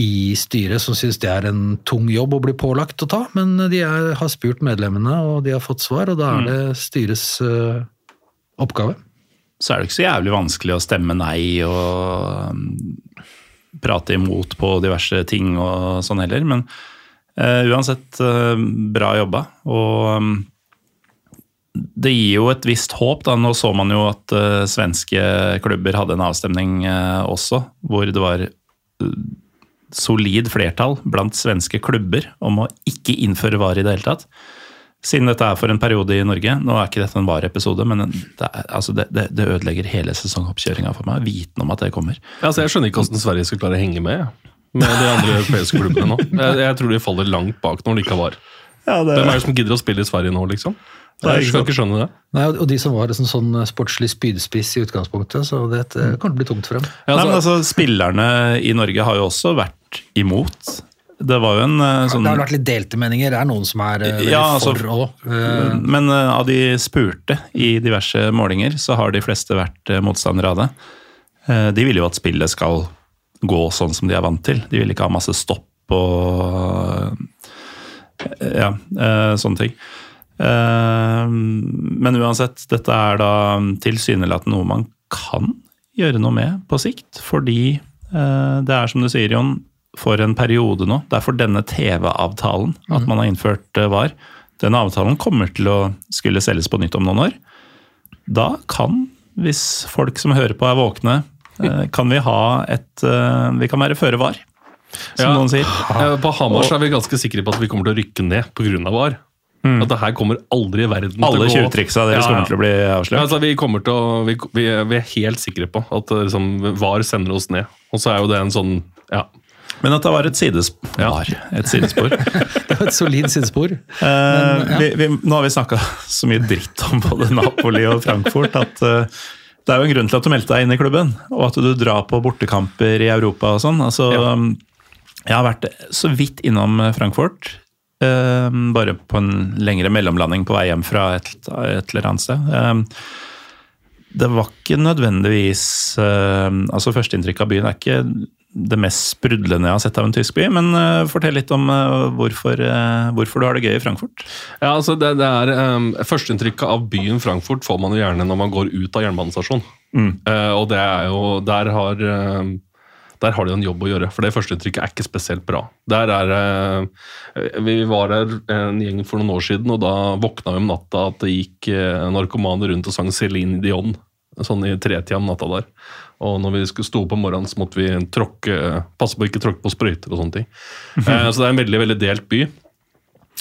i styret som syns det er en tung jobb å bli pålagt å ta, men de er, har spurt medlemmene, og de har fått svar, og da er det styrets oppgave. så er det ikke så jævlig vanskelig å stemme nei og prate imot på diverse ting og sånn heller. Men eh, uansett, eh, bra jobba. Og um, det gir jo et visst håp. da. Nå så man jo at eh, svenske klubber hadde en avstemning også, hvor det var solid flertall blant svenske klubber om å ikke innføre VAR i det hele tatt. Siden dette er for en periode i Norge, nå er ikke dette en VAR-episode, men det, er, altså det, det, det ødelegger hele sesongoppkjøringa for meg, viten om at det kommer. Ja, altså, jeg skjønner ikke hvordan Sverige skal klare å henge med med de andre europeiske klubbene nå. Jeg, jeg tror de faller langt bak når de ikke var. Hvem er det som gidder å spille i Sverige nå, liksom? Jeg skal ikke skjønne det. Nei, og de som var liksom sånn sportslig spydspiss i utgangspunktet, så det kan kommer til å bli tungt for dem. Ja, Nei, men altså, altså, Spillerne i Norge har jo også vært imot. Det var jo en eh, sånn Det har vært litt delte meninger. Det er noen som er eh, veldig Ja, altså- for òg. Men eh, av de spurte i diverse målinger, så har de fleste vært motstandere av det. De vil jo at spillet skal gå sånn som de er vant til. De vil ikke ha masse stopp og Ja, sånne ting. Men uansett, dette er da tilsynelatende noe man kan gjøre noe med på sikt. Fordi det er som du sier, Jon, for en periode nå. Det er for denne TV-avtalen at man har innført eh, VAR. Denne avtalen kommer til å skulle selges på nytt om noen år. Da kan, hvis folk som hører på er våkne, eh, kan vi ha et eh, Vi kan være føre VAR, som Ja. noen sier. på Hamar er vi ganske sikre på at vi kommer til å rykke ned pga. VAR. At det her kommer aldri i verden Mm. Alle til å gå 20-triksa deres Ja, ja. kommer til å bli Ja, altså, vi, til å, vi, vi, er helt sikre på at liksom, VAR sender oss ned. Og så er jo det en sånn ja. Men at det var et sidespor. Ja, et sidespor. Det var et solid sidespor. Eh, vi, vi, nå har vi snakka så mye dritt om både Napoli og Frankfurt at uh, det er jo en grunn til at du meldte deg inn i klubben, og at du drar på bortekamper i Europa og sånn. Altså, Ja. Jeg har vært så vidt innom Frankfurt, Uh, bare på en lengre mellomlanding på vei hjem fra et, et eller annet sted. Uh, det var ikke nødvendigvis uh, altså Førsteinntrykket av byen er ikke det mest sprudlende jeg har sett av en tysk by, men uh, fortell litt om uh, hvorfor, uh, hvorfor du har det gøy i Frankfurt. Ja, altså det, det er um, Førsteinntrykket av byen Frankfurt får man jo gjerne når man går ut av jernbanestasjonen. Eh, og det er jo Der har um, der har de en jobb å gjøre, for det førsteinntrykket er ikke spesielt bra. Der er Vi var der en gjeng for noen år siden, og da våkna vi om natta at det gikk narkomane rundt og sang Céline Dion. Sånn i tretida om natta der. Og når vi skulle stå opp om morgenen, så måtte vi tråkke, passe på å ikke tråkke på sprøyter og sånne ting. Eh, så det er en veldig veldig delt by.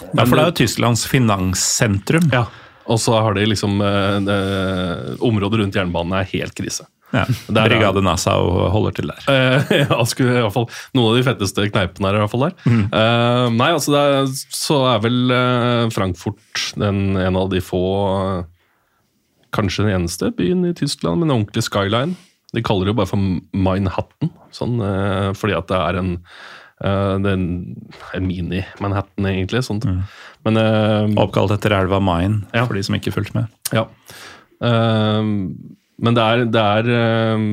Ja, for det er jo Tysklands finanssentrum. Ja, og så har de liksom eh, eh, Området rundt jernbanen er helt krise. Ja. Der er- Brigade Nassau holder til der. Eh, ja, skulle i hvert fall Noen av de fetteste kneipene er i hvert fall der. Eh, nei, altså er, så er vel eh, Frankfurt den, en av de få Kanskje den eneste byen i Tyskland med en ordentlig skyline. De kaller det jo bare for Manhattan, sånn, eh, fordi at det er en eh, det er en, mini-Manhattan, egentlig. Sånt. Men uh, Oppkalt etter elva Main, Ja. for de som ikke fulgte med. Ja. Uh, men det er, det er ehm,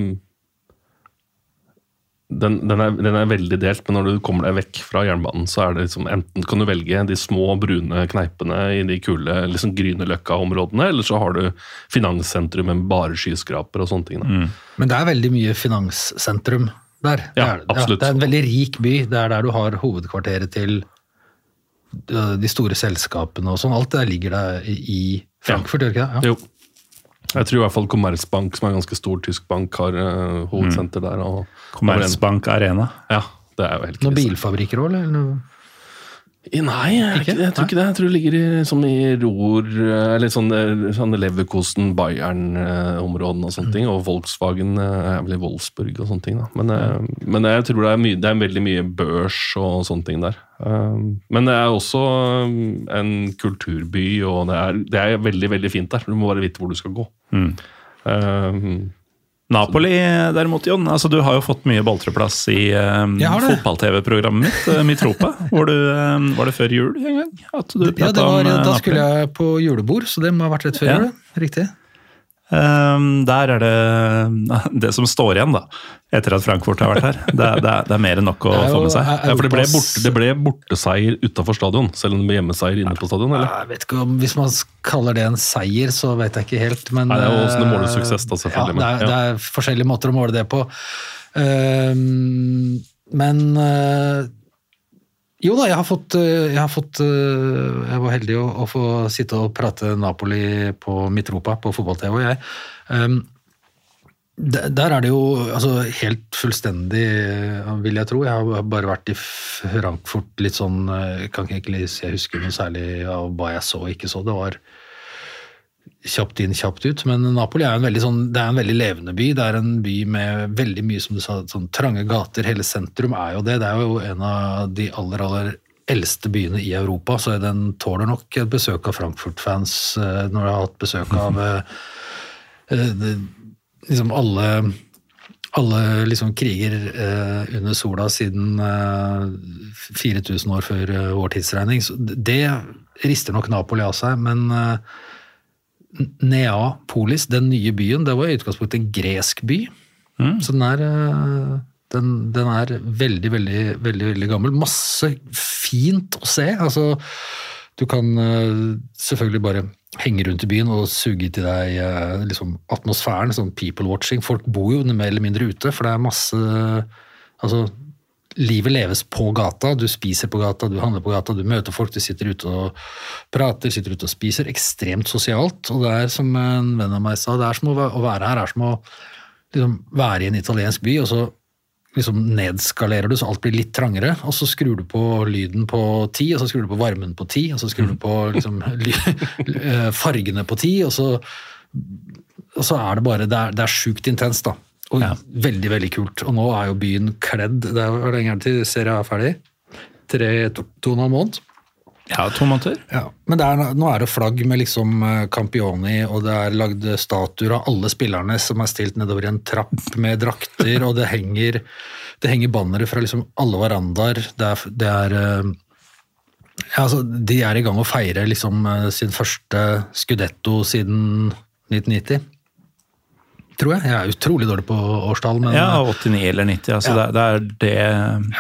den, den, er, den er veldig delt, men når du kommer deg vekk fra jernbanen, så er det liksom enten kan du velge de små, brune kneipene i de kule liksom Grünerløkka-områdene, eller så har du finanssentrum med bare skyskraper og sånne ting. Da. Men det er veldig mye finanssentrum der. Det Ja, er det. absolutt. det er en veldig rik by. Det er der du har hovedkvarteret til øh, de store selskapene og sånn. Alt det der ligger der i- i Frankfurt, gjør ja. ikke det? Ja. Jo. Jeg tror i hvert fall Kommersbank, som er en ganske stor tysk bank, har uh, hovedsenter der. Og, Commerzbank Arena. Ja, det er jo helt Noen krise. bilfabrikker òg, eller? I- Nei, jeg, Ikke? jeg tror ikke det. Jeg tror det ligger i, som i Rohr, eh, eller sånn, eh, sånn Leverkosten, Bayern-områdene og sånne ting. Og Volkswagen er vel i Wolfsburg og sånne ting. Da. Men, mm. men jeg tror det er, mye, det er veldig mye børs og sånne ting der. Men det er også en kulturby, og det er, det er veldig veldig fint der. Du må bare vite hvor du skal gå. Um, Napoli derimot, Jon. Altså, du har jo fått mye baltreplass i det. fotball-TV-programmet mitt, eh, Mitropa. hvor du, eh, var det før jul en gang? At du Ja, det var, om, eh, da skulle jeg på julebord, så det må ha vært rett før Ja. jul. Riktig. Um, der er det det som står igjen, da, etter at Frankfurt har vært her. Det, er- det, er, det er mer enn nok å få med seg. ja, for det ble, borte, det ble borteseier utafor stadion, selv om det ble hjemmeseier inne på stadion? eller? Jeg vet ikke om, Hvis man kaller det en seier, så vet jeg ikke helt. Men, Nei, det er jo også eh, måler suksess da, selvfølgelig, Ja, det, er, det er forskjellige måter å måle det på. Ehm, men eh, jo da, jeg har fått, eh, jeg, har fått eh, jeg var heldig å, å få sitte og prate Napoli på Mitropa på fotball-TV, og jeg. Um, der er det jo altså, helt fullstendig, eh, vil jeg tro. Jeg har bare vært i Frankfurt litt sånn kan ikke egentlig jeg husker noe særlig av hva jeg så og ikke så. Det var kjapt inn, kjapt ut. Men Napoli er en veldig, sånn, det er en veldig levende by. Det er en by med veldig mye som du sa, sånn trange gater. Hele sentrum er jo det. Det er jo en av de aller, aller eldste byene i Europa, så den tåler nok et besøk av Frankfurt-fans eh, når du har hatt besøk av eh, eh, liksom alle alle liksom kriger eh, under sola siden eh, 4000 år før eh, vår tidsregning. Så det rister nok Napoli av seg, men eh, Neapolis, den nye byen, det var i utgangspunktet en gresk by. Så den er, eh, den, den er veldig, veldig, veldig, veldig gammel. Masse fint å se. Altså, du kan eh, selvfølgelig bare henge rundt i byen og suge til deg eh, liksom, atmosfæren, sånn people watching. Folk bor jo mer eller mindre ute, for det er masse Altså, livet leves på gata. Du spiser på gata, du handler på gata, du møter folk, du sitter ute og prater, sitter ute og spiser. Ekstremt sosialt. Og det er som en venn av meg sa, det er som å være her er som å liksom, være i en italiensk by, og så liksom nedskalerer du så alt blir litt trangere, og så skrur du på lyden på ti, og så skrur du på varmen på ti, og så skrur du på liksom, ly, eh, fargene på ti, og så, og så er det bare Det er, det er sjukt intenst, da. Og veldig, veldig kult. Og nå er jo byen kledd Det er lenge til serien er ferdig? Tre, to, to og en halv måned? Ja, to måneder. Ja, men er, nå er det flagg med liksom eh, Campioni, og det er lagd statuer av alle spillerne som er stilt nedover i en trapp med drakter, og det henger, det henger bannere fra liksom alle verandaer. Det er, det er eh, ja, altså, De er i gang å feire liksom eh, sin første Scudetto siden 1990. Tror jeg. Jeg er utrolig dårlig på årstall, men Ja, 89 eller 90. Altså Ja. det, er det,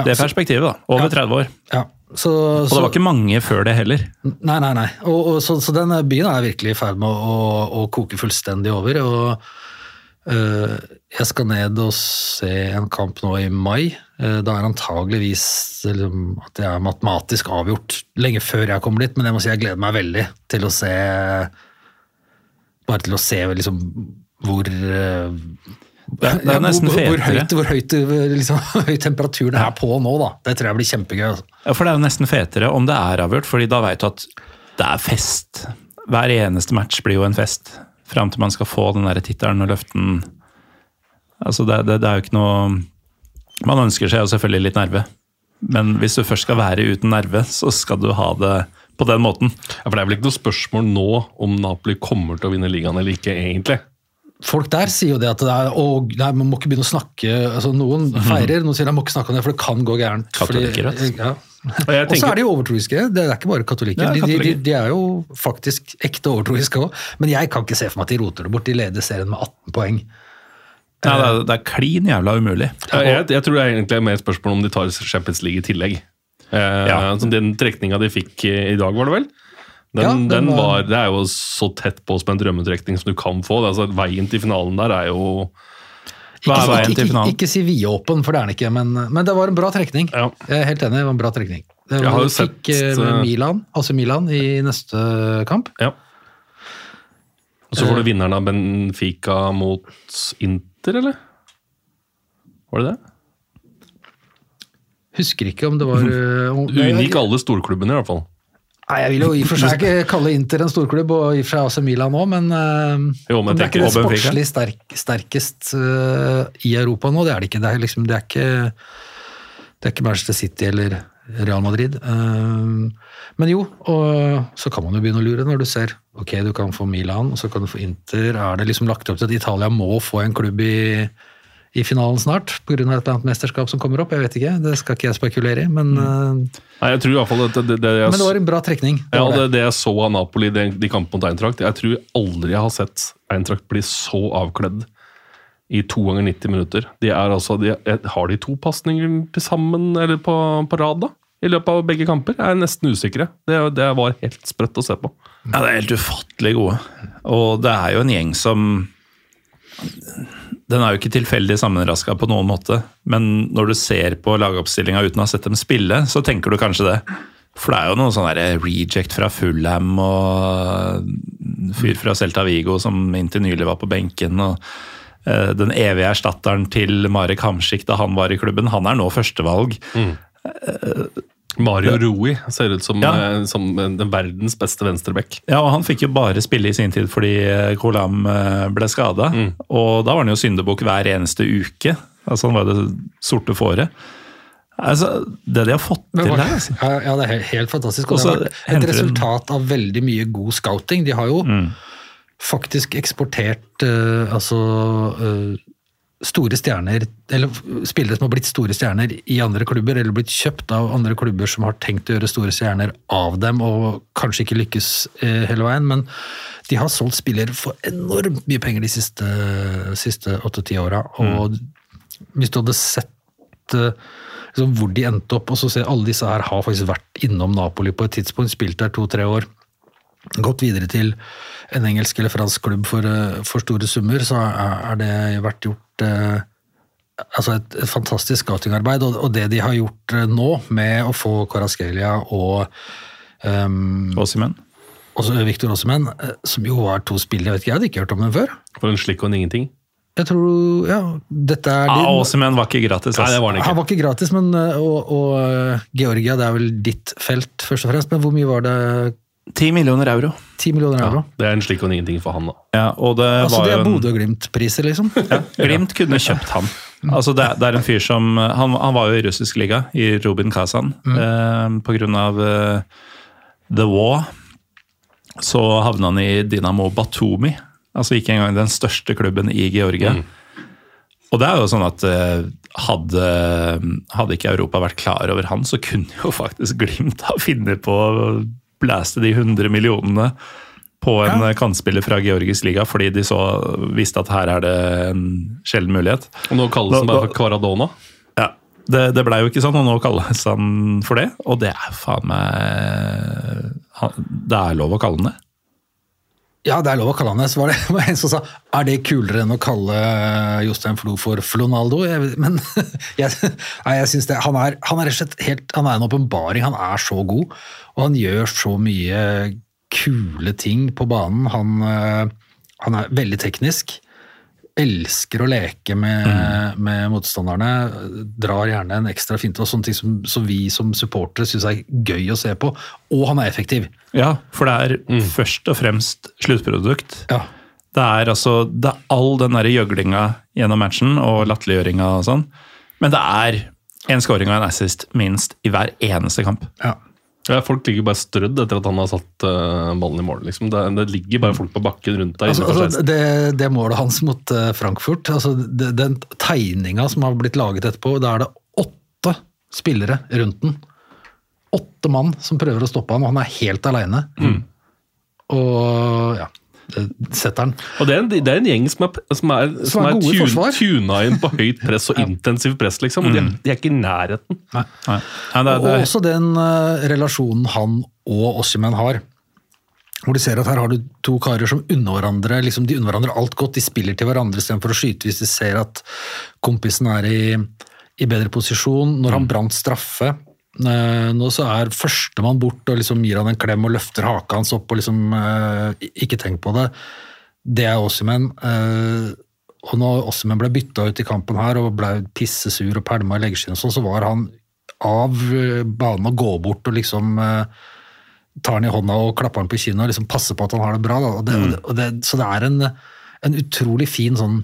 det er perspektivet, da. Over Ja. 30 år. ja. Så, Og det var ikke mange før det heller. Nei, nei, nei. Og, og, så, så den byen er virkelig i ferd med å, å, å koke fullstendig over. Og øh, jeg skal ned og se en kamp nå i mai. Eh, da er antageligvis liksom, at det er matematisk avgjort lenge før jeg kommer dit, men jeg må si jeg gleder meg veldig til å se Bare til å se liksom hvor Det er, det er nesten hvor, hvor, fetere. høyt, hvor høyt, øh, liksom, høy temperatur det er på nå, da. Det tror jeg blir kjempegøy. Altså. Ja, for det er jo nesten fetere om det er avgjort, fordi da veit du at det er fest. Hver eneste match blir jo en fest. Fram til man skal få den der tittelen og løfte den Altså det, det, det er jo ikke noe Man ønsker seg jo selvfølgelig litt nerve. Men hvis du først skal være uten nerve, så skal du ha det på den måten. Ja, for Det er vel ikke noe spørsmål nå om Napoli kommer til å vinne ligaen eller ikke, egentlig. Folk der sier jo det at det er, å, nei, man må ikke begynne å snakke altså Noen feirer, noen sier man må ikke snakke om det, for det kan gå gærent. fordi- Katolikker, vet ja. Og jeg Og så er de jo overtroiske. Det er ikke bare katolikker. Ja, de, de, de, de er jo faktisk ekte overtroiske òg. Men jeg kan ikke se for meg at de roter det bort. De leder serien med 18 poeng. Ja, det, er, det er klin jævla umulig. Ja, jeg, jeg tror det er egentlig mer et spørsmål om de tar Champions League i tillegg. Eh, Ja. altså Den trekninga de fikk i dag, var det vel? Den, Ja, den, den var, var- Det er jo så tett på som en drømmetrekning som du kan få. Det, altså, veien til finalen der er jo Hva er veien til finalen? ikke, ikke, ikke si vidåpen, for det er den ikke, men, men det var en bra trekning. Ja. Jeg er helt enig, det var en bra trekning. Det Jeg har jo fikk sett, eh, eh, Milan, altså Milan i neste kamp. Ja. Og så får du vinneren av Benfica mot Inter, eller? Var det det? Husker ikke om det var eh, om- unngikk alle storklubbene, i hvert fall. Nei, Jeg vil jo i og for seg ikke kalle Inter en storklubb, og i og for seg også Milan òg, men, eh, Jo, men det er ikke det sportslig sterk, sterkest uh, i Europa nå. Det er det ikke. Det er, liksom, det er ikke det er ikke Manchester City eller Real Madrid. Uh, men jo, og så kan man jo begynne å lure når du ser ok, du kan få Milan, og så kan du få Inter. Er det liksom lagt opp til at Italia må få en klubb i, i finalen snart pga. et eller annet mesterskap som kommer opp? Jeg vet ikke, det skal ikke jeg spekulere i, men, mm. Nei, jeg tror i hvert fall at det, det, det, jeg, men det var en bra trekning. Det ja, det, det. det jeg så av Napoli de, de kampene mot Eintracht Jeg tror aldri jeg har sett Eintracht bli så avkledd i to ganger 90 minutter. De er altså, de, har de to pasninger sammen eller på, på rad da? i løpet av begge kamper? Jeg er nesten usikre. Det, det var helt sprøtt å se på. Ja, det er helt ufattelig gode. Og det er jo en gjeng som Den er jo ikke tilfeldig sammenraska på noen måte, men når du ser på lagoppstillinga uten å ha sett dem spille, så tenker du kanskje det. For det er jo noe sånn reject fra Fulham og fyr fra Celta Vigo som inntil nylig var på benken. og eh, den evige erstatteren til Marek Hamsik da han var i klubben, han er nå førstevalg. Mario Rui ser ut som, Ja. eh, som den verdens beste venstreback. Ja, og han fikk jo bare spille i sin tid fordi eh, Kolam eh, ble skada. Og da var han jo syndebukk hver eneste uke. Altså Han var det sorte fåret. Altså, Det de har fått til der altså. Ja, ja, det er helt, fantastisk. Og det så har vært et resultat av veldig mye god scouting. De har jo Mm. faktisk eksportert uh, altså eh, store stjerner, eller spillere som har blitt store stjerner i andre klubber, eller blitt kjøpt av andre klubber som har tenkt å gjøre store stjerner av dem, og kanskje ikke lykkes eh, hele veien, men de har solgt spillere for enormt mye penger de siste, siste åtte-ti åra. Og hvis du hadde sett eh, liksom, hvor de endte opp, og så ser alle disse her har faktisk vært innom Napoli på et tidspunkt, spilt der to-tre år, gått videre til en engelsk eller fransk klubb for, eh, for store summer, så er det vært gjort eh, altså et, et fantastisk scoutingarbeid. Og, og det de har gjort eh, nå, med å få Karaskelia og um, Osimhen. også Victor Osimhen, eh, som jo var to spillere, jeg vet ikke, jeg hadde ikke hørt om dem før. For en slikk og en ingenting. Jeg tror, ja, dette er Ah, din- Osimhen var ikke gratis. Nei, det var han Han var ikke gratis, men og, og Georgia, det er vel ditt felt, først og fremst. Men hvor mye var det? 10 millioner euro. 10 millioner Ja, euro? det er en slik og ingenting for han, da. Ja, og det Altså, var det er en- Bodø og Glimt-priser, liksom. Ja, Glimt kunne kjøpt han. Altså det, det er en fyr som Han, han var jo i russisk liga, i Rubin Kazan. Eh, på grunn av eh, The War så havna han i Dinamo Batumi. Altså ikke engang den største klubben i Georgia. Og det er jo sånn at eh, hadde, hadde ikke Europa vært klar over han, så kunne jo faktisk Glimt ha funnet på blæste de 100 millionene på en Ja. eh, kantspiller fra Georgisk liga, fordi de så visste at her er det en sjelden mulighet. Og nå kalles han bare for Kvaradona. Ja, Det, det blei jo ikke sånn, og nå kalles han for det. Og det er faen meg Det er lov å kalle han det. Ja, det er lov å kalle han det. Så var det var en som sa er det kulere enn å kalle Jostein Flo for Flonaldo? Jeg, men jeg, nei, jeg synes det, han er, han er rett og slett helt, han er en åpenbaring. Han er så god, og han gjør så mye kule ting på banen. Han, øh, han er veldig teknisk. Elsker å leke med, med motstanderne. Drar gjerne en ekstra finte og sånne ting som, som vi som supportere syns er gøy å se på. Og han er effektiv. Ja, for det er først og fremst sluttprodukt. Ja. Det er altså det er all den der gjøglinga gjennom matchen og latterliggjøringa og sånn. Men det er en scoring og en assist minst i hver eneste kamp. Ja. Ja, folk ligger bare strødd etter at han har satt uh, ballen i mål. Liksom. Det, det ligger bare folk på bakken rundt deg. Altså, altså, det, det målet hans mot uh, Frankfurt, altså, det, den tegninga som har blitt laget etterpå, da er det åtte spillere rundt den. Åtte mann som prøver å stoppe han, og han er helt aleine. Mm. Og ja, setter han. Og det er, en, det er en gjeng som er, som er, som er er, gode tun, tuna inn på høyt press og intensivt press, liksom. Og de, er- de er ikke i nærheten. Nei. Ja, det, Og det, også den uh, relasjonen han og Ossimen har. Hvor du ser at her har du to karer som unner hverandre liksom de unner hverandre alt godt. De spiller til hverandre istedenfor å skyte hvis de ser at kompisen er i, i bedre posisjon. Når han brant straffe nå så er førstemann bort og liksom gir han en klem og løfter haka hans opp og liksom eh, Ikke tenk på det. Det er Ossimen. Eh, og når Ossimen ble bytta ut i kampen her og ble pissesur og pælma i leggskinn sånn, så var han av eh, banen og gå bort og liksom eh, tar han i hånda og klapper han på kinnet og liksom passer på at han har det bra. Det, mm. det, så det er en, en utrolig fin sånn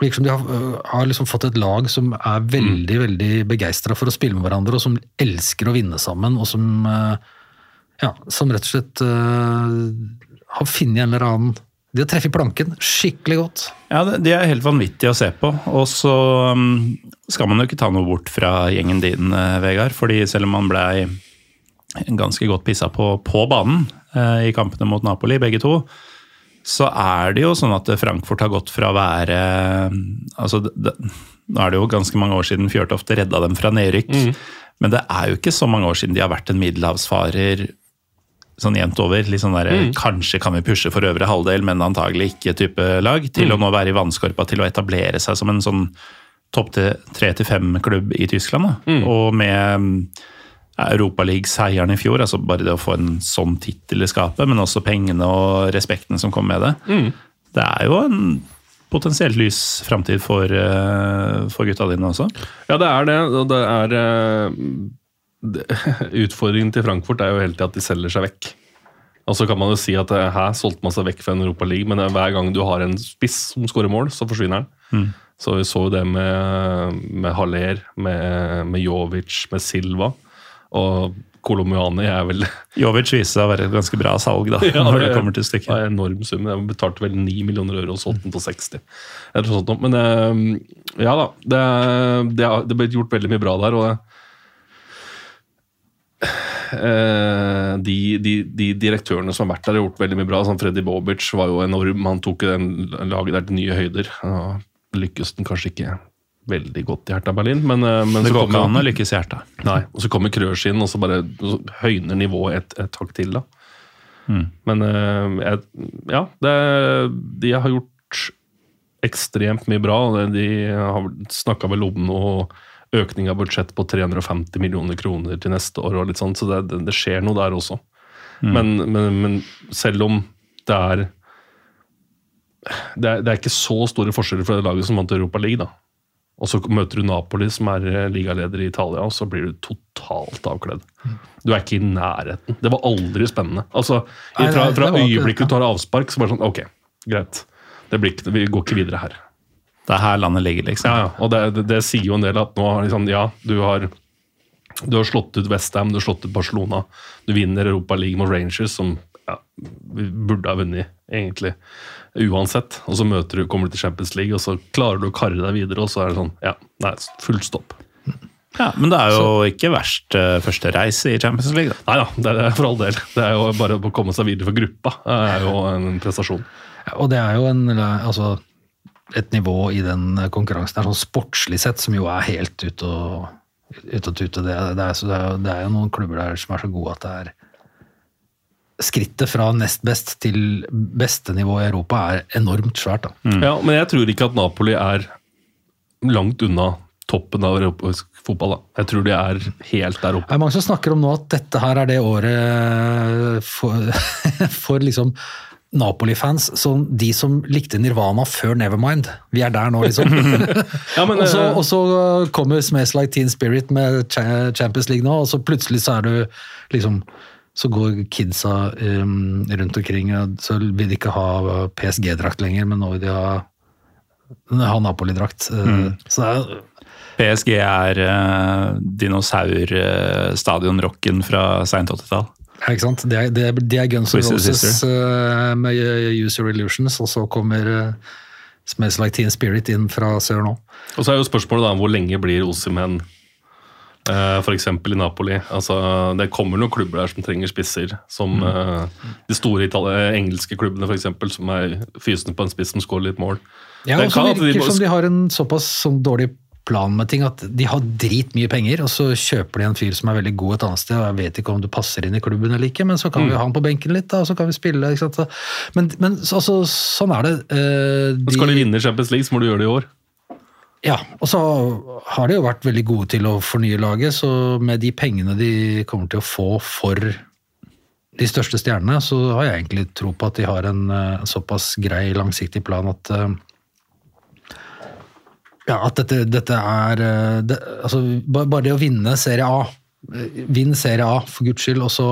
Virker som de har, øh, har liksom fått et lag som er veldig veldig begeistra for å spille med hverandre, og som elsker å vinne sammen, og som øh, ja, som rett og slett uh, har funnet en eller annen De har treffet planken skikkelig godt. ja, de er helt vanvittige å se på. Og så um, skal man jo ikke ta noe bort fra gjengen din, Vegard. fordi selv om man blei ganske godt pissa på på banen uh, i kampene mot Napoli, begge to, så er det jo sånn at Frankfurt har gått fra å være altså det, Nå er det jo ganske mange år siden Fjørtoft redda dem fra nedrykk, men det er jo ikke så mange år siden de har vært en middelhavsfarer sånn jevnt over. litt sånn der, Kanskje kan vi pushe for øvre halvdel, men antagelig ikke type lag. Til å nå være i vannskorpa til å etablere seg som en sånn topp tre til fem-klubb i Tyskland. Da. Og med Europaliga-seieren i fjor, altså bare det å få en sånn tittel i skapet, men også pengene og respekten som kom med det. Det er jo en potensielt lys framtid for, eh, for gutta dine også. Ja, det er det. Og det er eh, det, Utfordringen til Frankfurt er jo hele tida at de selger seg vekk. Og så kan man jo si at eh, her solgte man seg vekk fra en Europa League, men hver gang du har en spiss som skårer mål, så forsvinner den. Så vi så jo det med, med Haller, med, med Jovic, med Silva. Og Kolomuani er vel Jovic viser seg å være et ganske bra salg, da, Ja, når det- det kommer til Det stykket. er en enorm sum. Jeg betalte vel 9 millioner euro og solgte den på 60. Eller sånt. Men eh, ja da, det, det, det ble gjort veldig mye bra der. og Uh, de, de, de direktørene som har vært der, har gjort veldig mye bra. Sånn Freddy Bobic var jo enorm. Han tok den laget der til nye høyder. Uh, lykkes den kanskje ikke veldig godt i Hertha Berlin, men, eh, men Det så går ikke an å lykkes i Hertha. Nei, og så kommer Krøs inn, og så bare så høyner nivået et, et hakk til, da. Men eh, jeg, ja, det, de har gjort ekstremt mye bra. De har snakka vel om noe økning av budsjett på 350 millioner kroner til neste år, og litt sånt, så det, det, skjer noe der også. Men, men, men selv om det er, det er Det er ikke så store forskjeller fra det laget som vant Europa League, da. Og så møter du Napoli, som er eh, ligaleder i Italia, og så blir du totalt avkledd. Du er ikke i nærheten. Det var aldri spennende. Altså, Fra, fra øyeblikket du tar avspark, så bare sånn Ok, greit. Det blir ikke, vi går ikke videre her. Det er her landet ligger, liksom. Ja, ja, og det, det, det sier jo en del at nå liksom, ja, du har du har slått ut Westham, du har slått ut Barcelona. Du vinner Europa League mot Rangers, som ja, vi burde ha vunnet, egentlig. Uansett. Og så møter du, kommer du til Champions League, og så klarer du å karre deg videre, og så er det sånn Ja, nei, full stopp. Ja, Men det er jo ikke verst eh, første reise i Champions League. Da. Nei da, det er for all del. Det er jo bare å komme seg videre for gruppa. Det er jo en prestasjon. Ja, Og det er jo en, altså, et nivå i den konkurransen er sånn sportslig sett, som jo er helt ute og, ut og tute. Det, det, er, så det, er, det er jo noen klubber der som er så gode at det er Skrittet fra nest best til beste nivå i Europa er enormt svært. da. Ja, Men jeg tror ikke at Napoli er langt unna toppen av europeisk fotball. da. Jeg tror de er helt der oppe. Det er mange som snakker om nå at dette her er det året for, for liksom Napoli-fans, som de som likte Nirvana før Nevermind. Vi er der nå, liksom. Ja, men, og, så, eh, og så kommer Smash Like Teen Spirit med Champions League nå, og så plutselig så er du liksom så går kidsa um, rundt omkring, og så vil de ikke ha PSG-drakt lenger, men nå vil de ha, ha Napoli-drakt. Mm. Så det er PSG er uh, dinosaurstadionrocken fra seint 80-tall. Ja, ikke sant? Det er, det er, det er Guns N' Roses uh, med Use Your Illusions, og så kommer uh, Smells Like Teen Spirit inn fra sør nå. Og så er jo spørsmålet da, hvor lenge blir Osimhen uh, f.eks. i Napoli? Altså, Det kommer noen klubber der som trenger spisser. Som mm. de store itali- engelske klubbene, eksempel, som er fysende på en spiss som skårer litt mål. Ja, og så de virker bare- som de har en såpass sånn dårlig plan med ting at de har dritmye penger, og så kjøper de en fyr som er veldig god et annet sted, og jeg vet ikke om du passer inn i klubben eller ikke, men så kan Mm. vi ha han på benken litt, da, og så kan vi spille. Men, men altså, sånn er det. Eh, de, Skal de vinne Champions League, så må du gjøre det i år. Ja, og så har de jo vært veldig gode til å fornye laget, så med de pengene de kommer til å få for de største stjernene, så har jeg egentlig tro på at de har en eh, såpass grei, langsiktig plan at eh, ja, at dette, dette er eh, det, altså, Bare det å vinne Serie A, vinn Serie A for guds skyld, og så,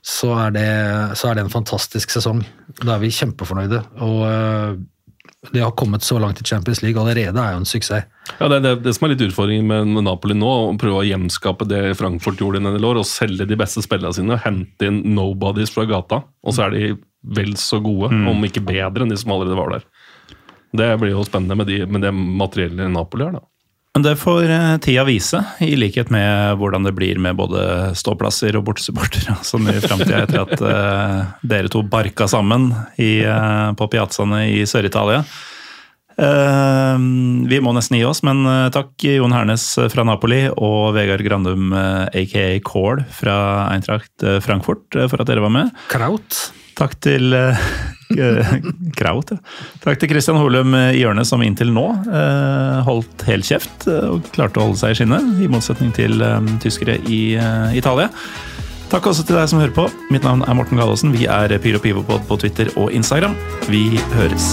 så, er det, så er det en fantastisk sesong. Da er vi kjempefornøyde. Og det har kommet så langt i Champions League allerede er jo en suksess. Ja, Det er det, det som er litt utfordringen med, Napoli nå, å prøve å gjenskape det Frankfurt gjorde i en del år, og selge de beste spillerne sine, hente inn nobodies fra gata, og så er de vel så gode, om ikke bedre enn de som allerede var der. Det blir jo spennende med, de, med det materiellet Napoli har. da. Men det får eh, tida vise, i likhet med hvordan det blir med både ståplasser og bortesupportere sånn i framtida, etter at uh, dere to barka sammen i, uh, på piazzaene i Sør-Italia. Uh, vi må nesten gi oss, men takk Jon Hernes fra Napoli og Vegard Grandum, aka Kål fra Eintracht Frankfurt, for at dere var med. Kraut. Takk til Kraut, ja. Takk til Christian Holum i hjørnet, som inntil nå eh, holdt helt kjeft eh, og klarte å holde seg i skinnet, i motsetning til eh, tyskere i eh, Italia. Takk også til deg som hører på. Mitt navn er Morten Gallaasen. Vi er Pyro Pivopod på Twitter og Instagram. Vi høres.